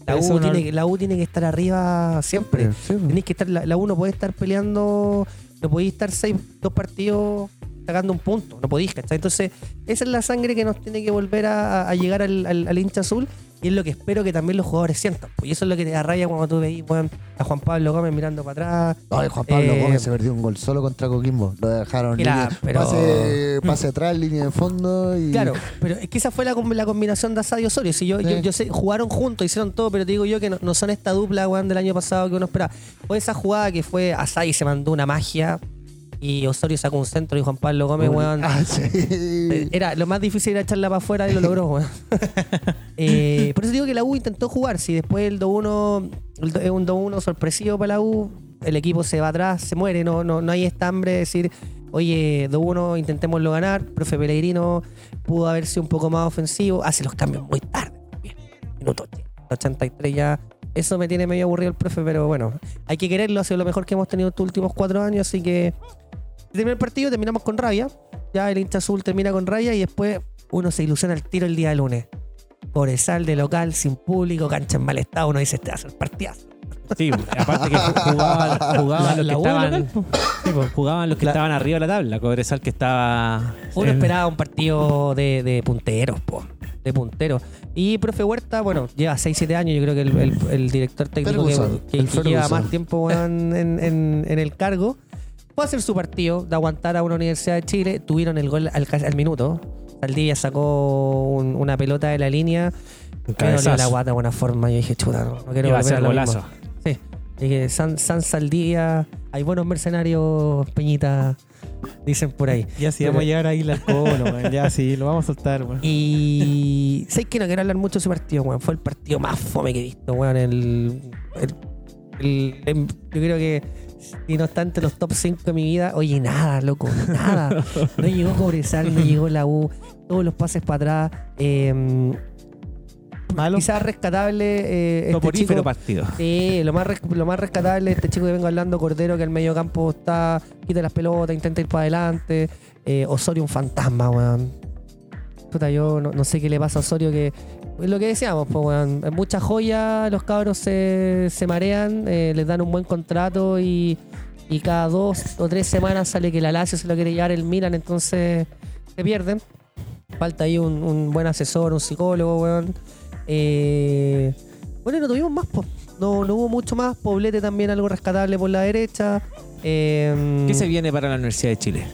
La U,
no-
tiene, que- la U tiene que estar arriba siempre. Tenéis que estar, la, la U no puede estar peleando, no podéis estar seis, dos partidos sacando un punto, no podéis, ¿cachai? Entonces, esa es la sangre que nos tiene que volver a, a llegar al, al- al hincha azul. Y es lo que espero que también los jugadores sientan. Pues, y eso es lo que te da raya cuando tú veis weón, a Juan Pablo Gómez mirando para atrás.
Ay, Juan Pablo
Eh,
Gómez se perdió un gol solo contra Coquimbo. Lo dejaron línea-
pero-
pase, pase atrás, línea de fondo y.
Claro, pero es que esa fue la, la combinación de Asad y Osorio. Si yo,
Sí.
yo, yo sé, jugaron juntos, hicieron todo, pero te digo yo que no, no son esta dupla, weón, del año pasado que uno esperaba. Fue esa jugada que fue Asad y se mandó una magia y Osorio sacó un centro y Juan Pablo Gómez, weón.
Ah, sí.
Eh, Era lo más difícil era echarla para afuera y lo logró, weón. Eh, por eso digo que la U intentó jugar. Si después el 2-1 el do- es un 2-1 sorpresivo para la U, el equipo se va atrás, se muere. No, no, no hay estambre de decir, oye, 2-1, intentémoslo ganar. Profe Pellegrino pudo haber sido un poco más ofensivo. Hace los cambios muy tarde. Bien, minuto 83 ya. Eso me tiene medio aburrido el profe, pero bueno, hay que quererlo. Ha sido lo mejor que hemos tenido estos últimos cuatro años, así que termina el partido, terminamos con rabia. Ya el hincha azul termina con rabia y después uno se ilusiona al tiro el día lunes. Cobresal de local, sin público, cancha en mal estado. Uno dice, este va a ser partidazo.
Sí, aparte que jugaban, jugaban los que estaban. sí, pues, jugaban los que
La-
estaban arriba de la tabla. Cobresal que estaba.
Uno
en-
esperaba un partido de, de punteros, po. De punteros. Y profe Huerta, bueno, lleva 6-7 años. Yo creo que el, el- el director técnico que,
Ferguson,
que-
el
que lleva más tiempo weón, en, en- en el cargo. Fue a hacer su partido de aguantar a una Universidad de Chile. Tuvieron el gol al, al minuto. Saldivia sacó un- una pelota de la línea. Me dolió la
cabezazo.
guata de buena forma. Yo dije, chuta, no, no quiero
Iba a ser
a lo
golazo.
mismo. Sí. Dije, San, San Saldía, hay buenos mercenarios, Peñita, dicen por ahí.
Ya sí, vamos a llegar ahí al cono. Ya sí, lo vamos a soltar, weón.
Y sé que no quiero hablar mucho de ese partido, weón. Fue el partido más fome que he visto, weón. El, el- el- em- yo creo que si no está entre los top 5 de mi vida, oye, nada, loco, nada. No llegó Cobresal, no llegó la U, todos los pases para atrás. Eh,
Malo.
quizás rescatable. Eh, este
Soporífero
chico-
partido.
Sí, lo más, lo más rescatable este chico que vengo hablando, Cordero, que al medio campo está, quita las pelotas, intenta ir para adelante. Eh, Osorio un fantasma, weón. Puta, yo no, no sé qué le pasa a Osorio que. Es lo que decíamos, pues, weón. En muchas joyas los cabros se, se marean, eh, les dan un buen contrato y, y cada dos o tres semanas sale que la Lazio se lo quiere llevar el Milan, entonces se pierden. Falta ahí un, un buen asesor, un psicólogo, weón. Eh, bueno, y no tuvimos más, po. No, no hubo mucho más. Poblete también algo rescatable por la derecha. Eh,
¿Qué se viene para la Universidad de Chile?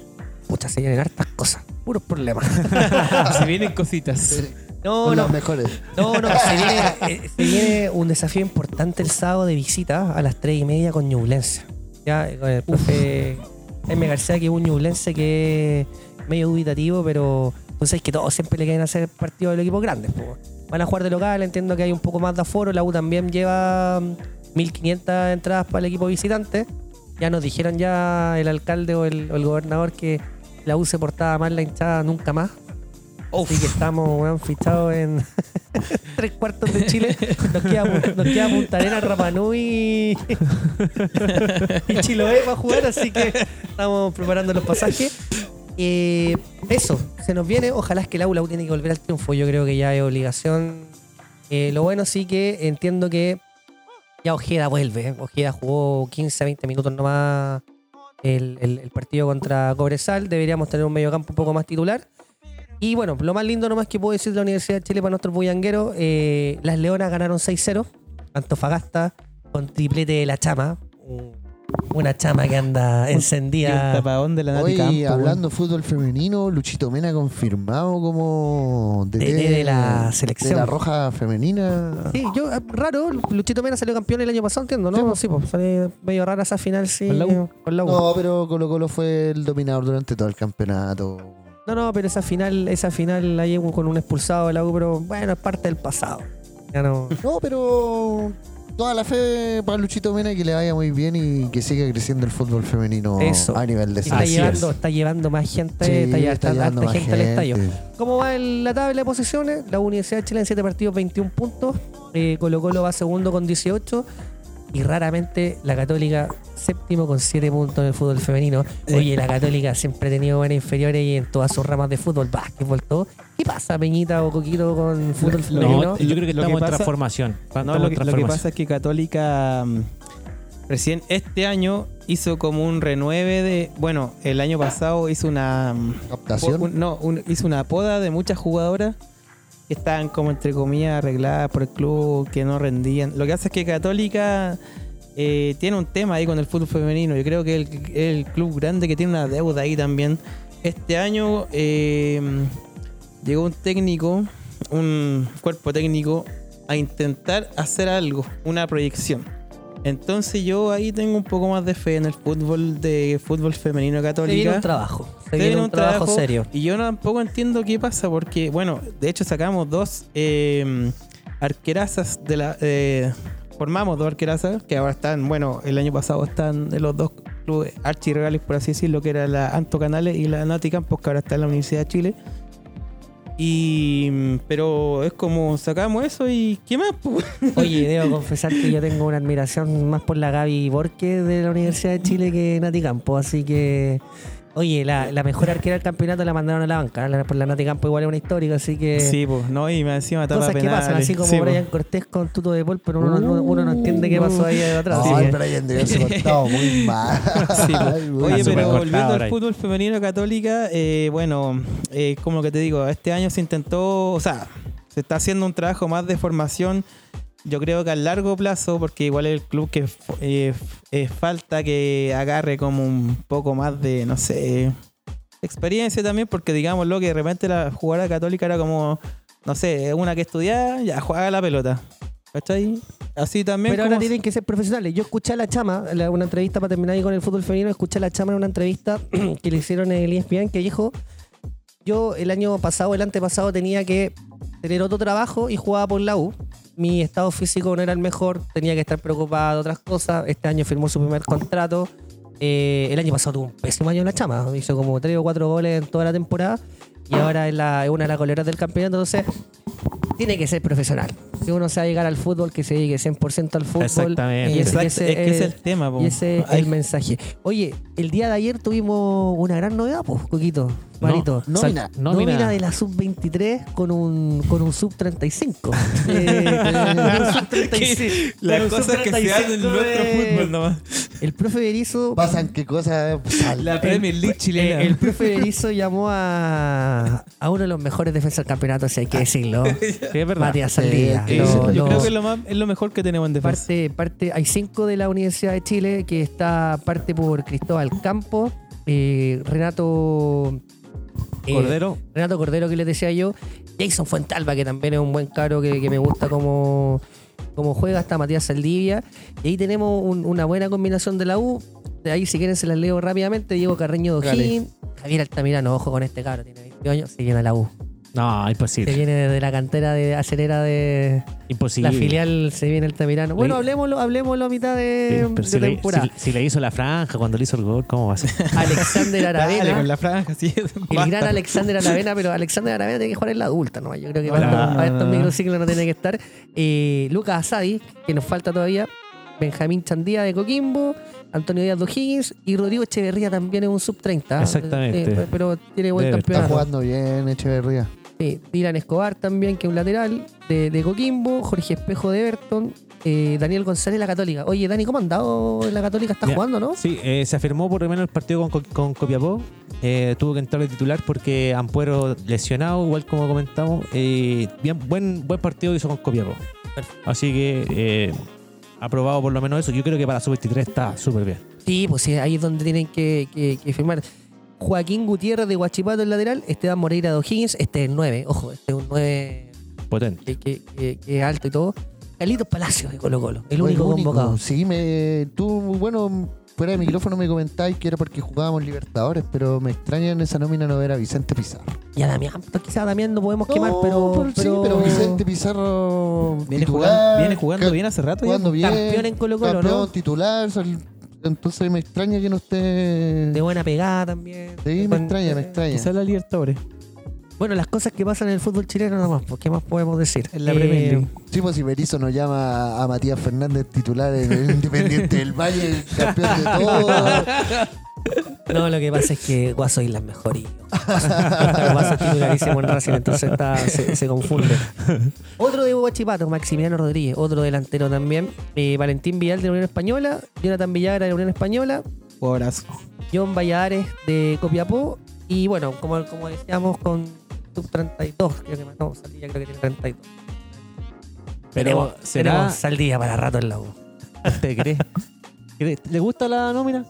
Pucha, se vienen hartas cosas. Puros problemas.
Se vienen cositas.
No, no.
las mejores.
No, no, se viene, eh, se viene un desafío importante el sábado de visita a las 3 y media con Ñublense. Ya, con el profe Jaime García, que es un Ñublense que es medio dubitativo, pero tú sabes que todos siempre le quieren hacer partido del equipo grande. po. Van a jugar de local, entiendo que hay un poco más de aforo. La U también lleva mm, 1500 entradas para el equipo visitante. Ya nos dijeron ya el alcalde o el, o el gobernador que la U se portaba mal la hinchada nunca más. Así que estamos, weón, fichados en tres cuartos de Chile. Nos queda, nos queda Punta Arenas, Rapa Nui y Chiloé para jugar, así que estamos preparando los pasajes. Eh, eso, se nos viene. Ojalá es que el aula tiene que volver al triunfo. Yo creo que ya es obligación. Eh, lo bueno sí que entiendo que ya Ojeda vuelve. Ojeda jugó 15 20 minutos nomás el, el- el partido contra Cobresal. Deberíamos tener un mediocampo un poco más titular. Y bueno, lo más lindo nomás que puedo decir de la Universidad de Chile para nuestros bullangueros, eh, las Leonas ganaron 6-0. Antofagasta con triplete de la chama. Un- Una chama que anda encendida.
tapadón de la Nati
Hoy,
Campo,
hablando fútbol femenino, Luchito Mena confirmado como DT
DT de la selección.
de la roja femenina.
Sí, yo, eh, raro, Luchito Mena salió campeón el año pasado, entiendo, ¿no? Sí, pues, salió medio rara esa final, sí.
Con la U.
con la U.
No, pero Colo Colo fue el dominador durante todo el campeonato.
No, no, pero esa final, esa final ahí con un expulsado de la U, pero bueno, es parte del pasado. Ya no.
No, pero toda la fe para Luchito Mena que le vaya muy bien y que siga creciendo el fútbol femenino
Eso.
a nivel de
está llevando,
es.
está llevando más gente,
Sí,
está, lle-
está
está-
llevando más
gente al estadio. ¿Cómo va en la tabla de posiciones? La Universidad de Chile en 7 partidos, 21 puntos. Eh, Colo Colo va segundo con 18. Y raramente la Católica séptimo con 7 puntos en el fútbol femenino. Oye, la Católica siempre ha tenido buenas inferiores y en todas sus ramas de fútbol, básquetbol, todo. ¿Qué pasa, Peñita o Coquito, con fútbol femenino?
No, yo creo que
Lo
estamos
que
en
pasa-
transformación.
No, lo
en
que, lo que
transformación.
pasa es que Católica mm, recién este año hizo como un renueve de. Bueno, el año pasado hizo una. mm,
Captación.
po- un- no, un- hizo una poda de muchas jugadoras estaban como entre comillas arregladas por el club, que no rendían. Lo que hace es que Católica eh, tiene un tema ahí con el fútbol femenino. Yo creo que el, el club grande que tiene una deuda ahí también. Este año eh, llegó un técnico, un cuerpo técnico, a intentar hacer algo, una proyección. Entonces yo ahí tengo un poco más de fe en el fútbol de fútbol femenino
Se viene
católica.
un trabajo. Se
Se
viene
viene
un trabajo serio.
Y yo tampoco entiendo qué pasa, porque, bueno, de hecho sacamos dos eh, arquerazas de la. eh, formamos dos arquerazas que ahora están, bueno, el año pasado están en los dos clubes archirregales, por así decirlo, que era la Anto Canales y la Nati Campos, que ahora está en la Universidad de Chile. Y. mm, Pero es como sacamos eso y. ¿Qué más?
Oye, debo confesar que yo tengo una admiración más por la Gaby Borque de la Universidad de Chile que Nati Campo, así que. Oye, la, la mejor arquera del campeonato la mandaron a la banca. La, por la Nati Campo igual es una histórica, así que.
Sí, pues, no, y me encima tapa
Cosas que
penales.
pasan, así como
Sí.
Brian Cortés con Tuto de Paul, pero uno, no- uno no entiende qué pasó ahí de atrás.
No, el Brian debe haberse cortado muy mal.
Sí.
Ay, muy
Oye, pero volviendo al fútbol femenino católica, eh, bueno, eh, como que te digo, este año se intentó, o sea, se está haciendo un trabajo más de formación. Yo creo que a largo plazo, porque igual el club que eh, eh, falta que agarre como un poco más de, no sé, experiencia también, porque digámoslo que de repente la jugada católica era como, no sé, una que estudiaba, ya juega la pelota. ¿Cachai? Así también.
Pero ahora tienen que ser profesionales. Yo escuché a la Chama, la- una entrevista para terminar ahí con el fútbol femenino, escuché a la Chama en una entrevista que le hicieron en el ESPN que dijo, yo el año pasado, el antepasado tenía que tener otro trabajo y jugaba por la U. Mi estado físico no era el mejor, tenía que estar preocupada de otras cosas. Este año firmó su primer contrato. Eh, el año pasado tuvo un pésimo año en la Chama, hizo como tres o cuatro goles en toda la temporada y ahora es, la- es una de las goleras del campeonato. Entonces, tiene que ser profesional. Si uno se va a llegar al fútbol, que se dedique 100% al fútbol.
Exactamente.
Y ese-
Exacto,
ese
es que ese es
es-
el tema. po.
y ese es el mensaje. Oye, el día de ayer tuvimos una gran novedad, pues, Coquito, Marito.
nómina.
Sal-
Nómina de la sub-23 con un, con un sub-35. Eh, con un sub-35.
Las cosas que se hacen en
sub-35
nuestro
de-
fútbol nomás.
El profe Berizzo
Pasan qué cosas salen.
La Premier League chilena.
eh, el profe Berizzo llamó a, a uno de los mejores defensas del campeonato, si hay que decirlo.
Sí, es verdad.
Matías Lo-
sí,
yo
lo-
creo que es lo, más, es lo mejor que tenemos en defensa.
Parte, parte, hay cinco de la Universidad de Chile que está parte por Cristóbal Campos, eh, Renato eh,
Cordero.
Renato Cordero que les decía yo, Jason Fuentalba que también es un buen caro que, que me gusta como, como juega, hasta Matías Saldivia. Y ahí tenemos un- una buena combinación de la U. De ahí si quieren se las leo rápidamente. Diego Carreño. Dojín, Javier Altamirano, ojo con este caro, tiene 20 años, se viene a la U.
No,
Se
imposible.
viene de la cantera de acelera de
Imposible.
la filial, se viene Altamirano. Bueno,
Le-
hablemoslo, hablemoslo a mitad de,
si, le,
temporada.
si- si le hizo la franja cuando le hizo el gol, ¿cómo va a ser?
Alexander
Dale,
Aravena.
con la franja, sí.
El gran Alexander Aravena, pero Alexander Aravena tiene que jugar en la adulta, ¿no? Yo creo que para,
No,
estos-
no,
para estos
no.
microciclos no tiene que estar. Eh, Lucas Asadi, que nos falta todavía. Benjamín Chandía de Coquimbo. Antonio Díaz de O'Higgins. Y Rodrigo Echeverría también es un sub-30.
Exactamente.
Eh, pero tiene buen
Debe estar
Está
campeonato.
jugando bien Echeverría.
Sí, Dylan Escobar también, que es un lateral de, de Coquimbo. Jorge Espejo de Everton. eh, Daniel González, la Católica. Oye, Dani, ¿cómo ha andado en la Católica? ¿Está jugando, no?
Sí, eh, se afirmó por lo menos el partido con, Co- con Copiapó. Eh, tuvo que entrar de titular porque Ampuero lesionado, igual como comentamos. Eh, bien, buen, buen partido hizo con Copiapó. Así que eh, aprobado por lo menos eso. Yo creo que para sub-23 está súper bien.
Sí, pues sí, ahí es donde tienen que, que- que firmar. Joaquín Gutiérrez de Guachipato el lateral, Esteban Moreira de O'Higgins, este es el 9, ojo, este es un 9
Potente.
que, que- que- que es alto y todo. Carlitos Palacios de Colo Colo, el único convocado.
Sí, me, tú, bueno, fuera de micrófono me comentáis que era porque jugábamos Libertadores, pero me extraña en esa nómina no ver a Vicente Pizarro.
Y a Damián, pues, quizá a Damián no podemos quemar,
No,
pero,
sí, pero Vicente Pizarro
Viene
titular,
jugando, viene jugando
ca-
bien hace rato. ya.
jugando bien,
campeón en Colo Colo,
campeón
¿no?
titular, entonces me extraña que no esté.
De buena pegada también.
Sí, me extraña, me
eh,
extraña.
Quizás la Libertadores.
Bueno, las cosas que pasan en el fútbol chileno nomás, pues, ¿qué más podemos decir?
En la
Eh,
Premier League.
Sí, pues si Berizzo nos llama a Matías Fernández titular en el Independiente del Valle, campeón de todo.
No, lo que pasa es que Guaso es mejor y Guaso es titularísimo en Racing, entonces está, se, se confunde. Otro de Guachipato, Maximiliano Rodríguez, otro delantero también. Eh, Valentín Vidal de la Unión Española, Jonathan Villagra de la Unión Española,
Jugadorazo.
John Valladares de Copiapó y bueno, como, como decíamos con sub-32. Creo que no, Saldía creo que tiene 32.
Pero
Tenemos-
será.
tenemos Saldía para rato en la U.
¿Te? ¿Crees- ¿Le gusta la nómina?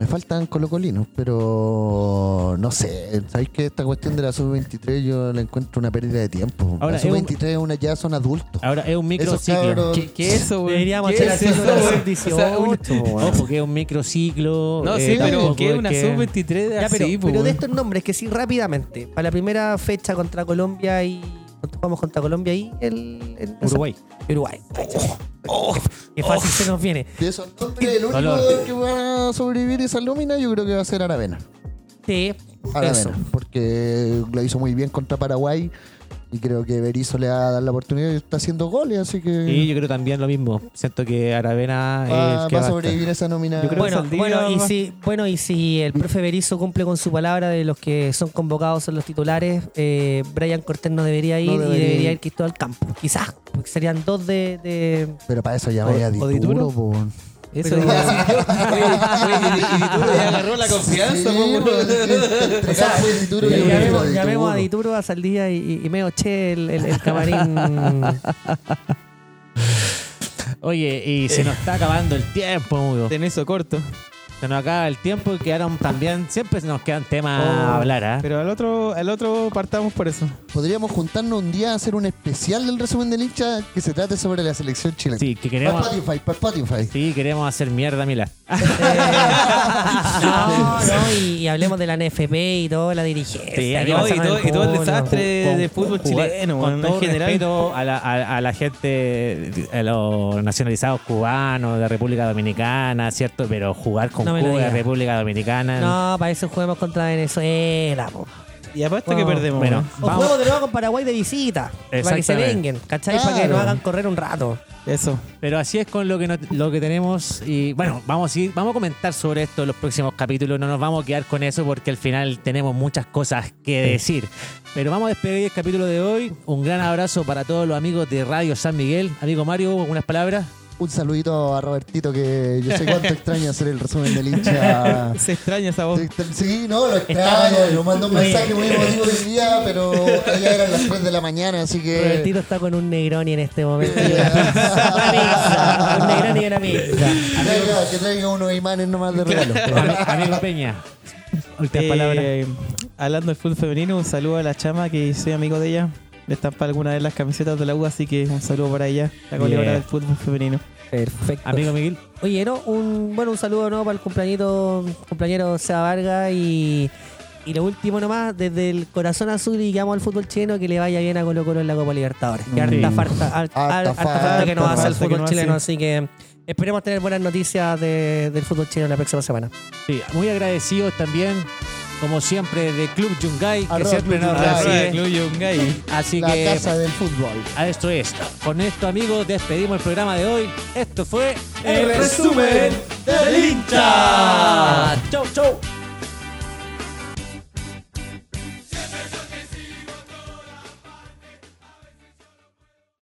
Me faltan colocolinos, pero no sé. ¿Sabéis que esta cuestión de la sub-23 yo la encuentro una pérdida de tiempo?
Ahora,
la
es un-
sub-23 es una, ya son adultos.
Ahora es un microciclo.
cabros-
¿Qué, qué es eso, güey?
Deberíamos
¿Qué
hacer
es eso,
la
güey?
sub-18.
O sea, un-
Ojo, que es un microciclo.
No,
eh,
sí, pero ¿qué es una
que-
sub-23 de
Ya, pero,
así, po,
pero de estos nombres, que sí, rápidamente. Para la primera fecha contra Colombia y. ¿cuánto Jugamos contra Colombia y el. el-
Uruguay.
Uruguay. Qué fácil se nos viene.
De esos dos, el único
Dolor.
que va a sobrevivir esa nómina yo creo que va a ser Aravena.
Sí,
Aravena,
eso.
porque lo hizo muy bien contra Paraguay y creo que Berizzo le va a dar la oportunidad y está haciendo goles, así que
Sí, yo creo también lo mismo. Siento que Aravena es
va,
que
va a
a
sobrevivir esa nómina.
Yo creo
Bueno,
Saldivia
bueno, y
va-
si, bueno, y si el profe Berizzo cumple con su palabra de los que son convocados son los titulares, eh, Brian Cortés no debería ir
No
y
debería ir.
Cristóbal Campo. Quizás, porque serían dos de. de-
Pero para eso ya
¿O-
vaya Dituro, po.
Eso y Dituro ya agarró la confianza,
llamemos,
a
llamemos a
Dituro.
A Saldía y, y, Meo Che, el, el- el camarín.
Oye, y se nos está acabando el tiempo, Mugo.
En eso corto.
Se nos acaba el tiempo y quedaron también. Siempre nos quedan temas
Oh,
a hablar, ¿ah?
Pero al otro, al otro partamos por eso.
Podríamos juntarnos un día a hacer un especial del resumen del hincha que se trate sobre la selección chilena.
Sí, que
Para
queremos.
Spotify, para Spotify.
Sí, queremos hacer mierda, Mila.
no, no, y, y hablemos de la NFP y toda la dirigencia.
Sí,
No, y, todo,
el
y todo el desastre
Con-
de fútbol
jugar-
chileno,
con todo
en general.
respeto a la, a- a la gente, a los nacionalizados cubanos de República Dominicana, ¿cierto? Pero jugar con
No me lo
Cuba. República Dominicana.
No, para eso juguemos contra Venezuela. po.
Y aparte que perdemos.
bueno.
¿no?
O
Vamos.
juego de nuevo con Paraguay de visita. Para que se vengan, ¿cachai? Para que nos hagan correr un rato.
Eso.
Pero así es con lo que, no- lo que tenemos. Y bueno, vamos a, ir- vamos a comentar sobre esto en los próximos capítulos. No nos vamos a quedar con eso porque al final tenemos muchas cosas que decir. Pero vamos a despedir el capítulo de hoy. Un gran abrazo para todos los amigos de Radio San Miguel. Amigo Mario, unas palabras.
Un saludito a Robertito que yo sé cuánto extraña hacer el resumen del hincha.
Se extraña esa voz.
Sí, no, lo extraño. Lo mandó un mensaje muy emotivo hoy día, pero ya eran las 3 de la mañana, así que.
Robertito está con un Negroni en este momento. y una pizza. Una pizza. Un Negroni y una pizza.
Que traiga, que traiga unos imanes nomás de regalo.
Ami- Amigo Peña. Últimas
Eh,
palabras.
hablando del fútbol femenino, un saludo a la chama que soy amigo de ella. Le estampa alguna de las camisetas de la U, así que un saludo para ella, la goleadora del fútbol femenino.
Perfecto.
Amigo Miguel.
Oye, ¿no? Un, bueno, un saludo ¿no? para el cumpleañito, cumpleañero Seba Vargas y, y lo último nomás, desde el corazón azul y llamo al fútbol chileno que le vaya bien a Colo Colo en la Copa Libertadores. Que
Sí.
harta, falta, har-
Harta
har- harta falta
falta,
que nos hace el fútbol chileno,
hace.
así que esperemos tener buenas noticias de- del fútbol chileno la próxima semana.
Sí, muy agradecidos también, como siempre, de Club Yungay, que
Arroba
siempre
Club
nos
Yungay.
recibe.
Club Yungay.
Así
La
que
casa del fútbol.
a esto es. Con esto, amigos, despedimos el programa de hoy. Esto fue
El resumen del hincha.
Chau, chau.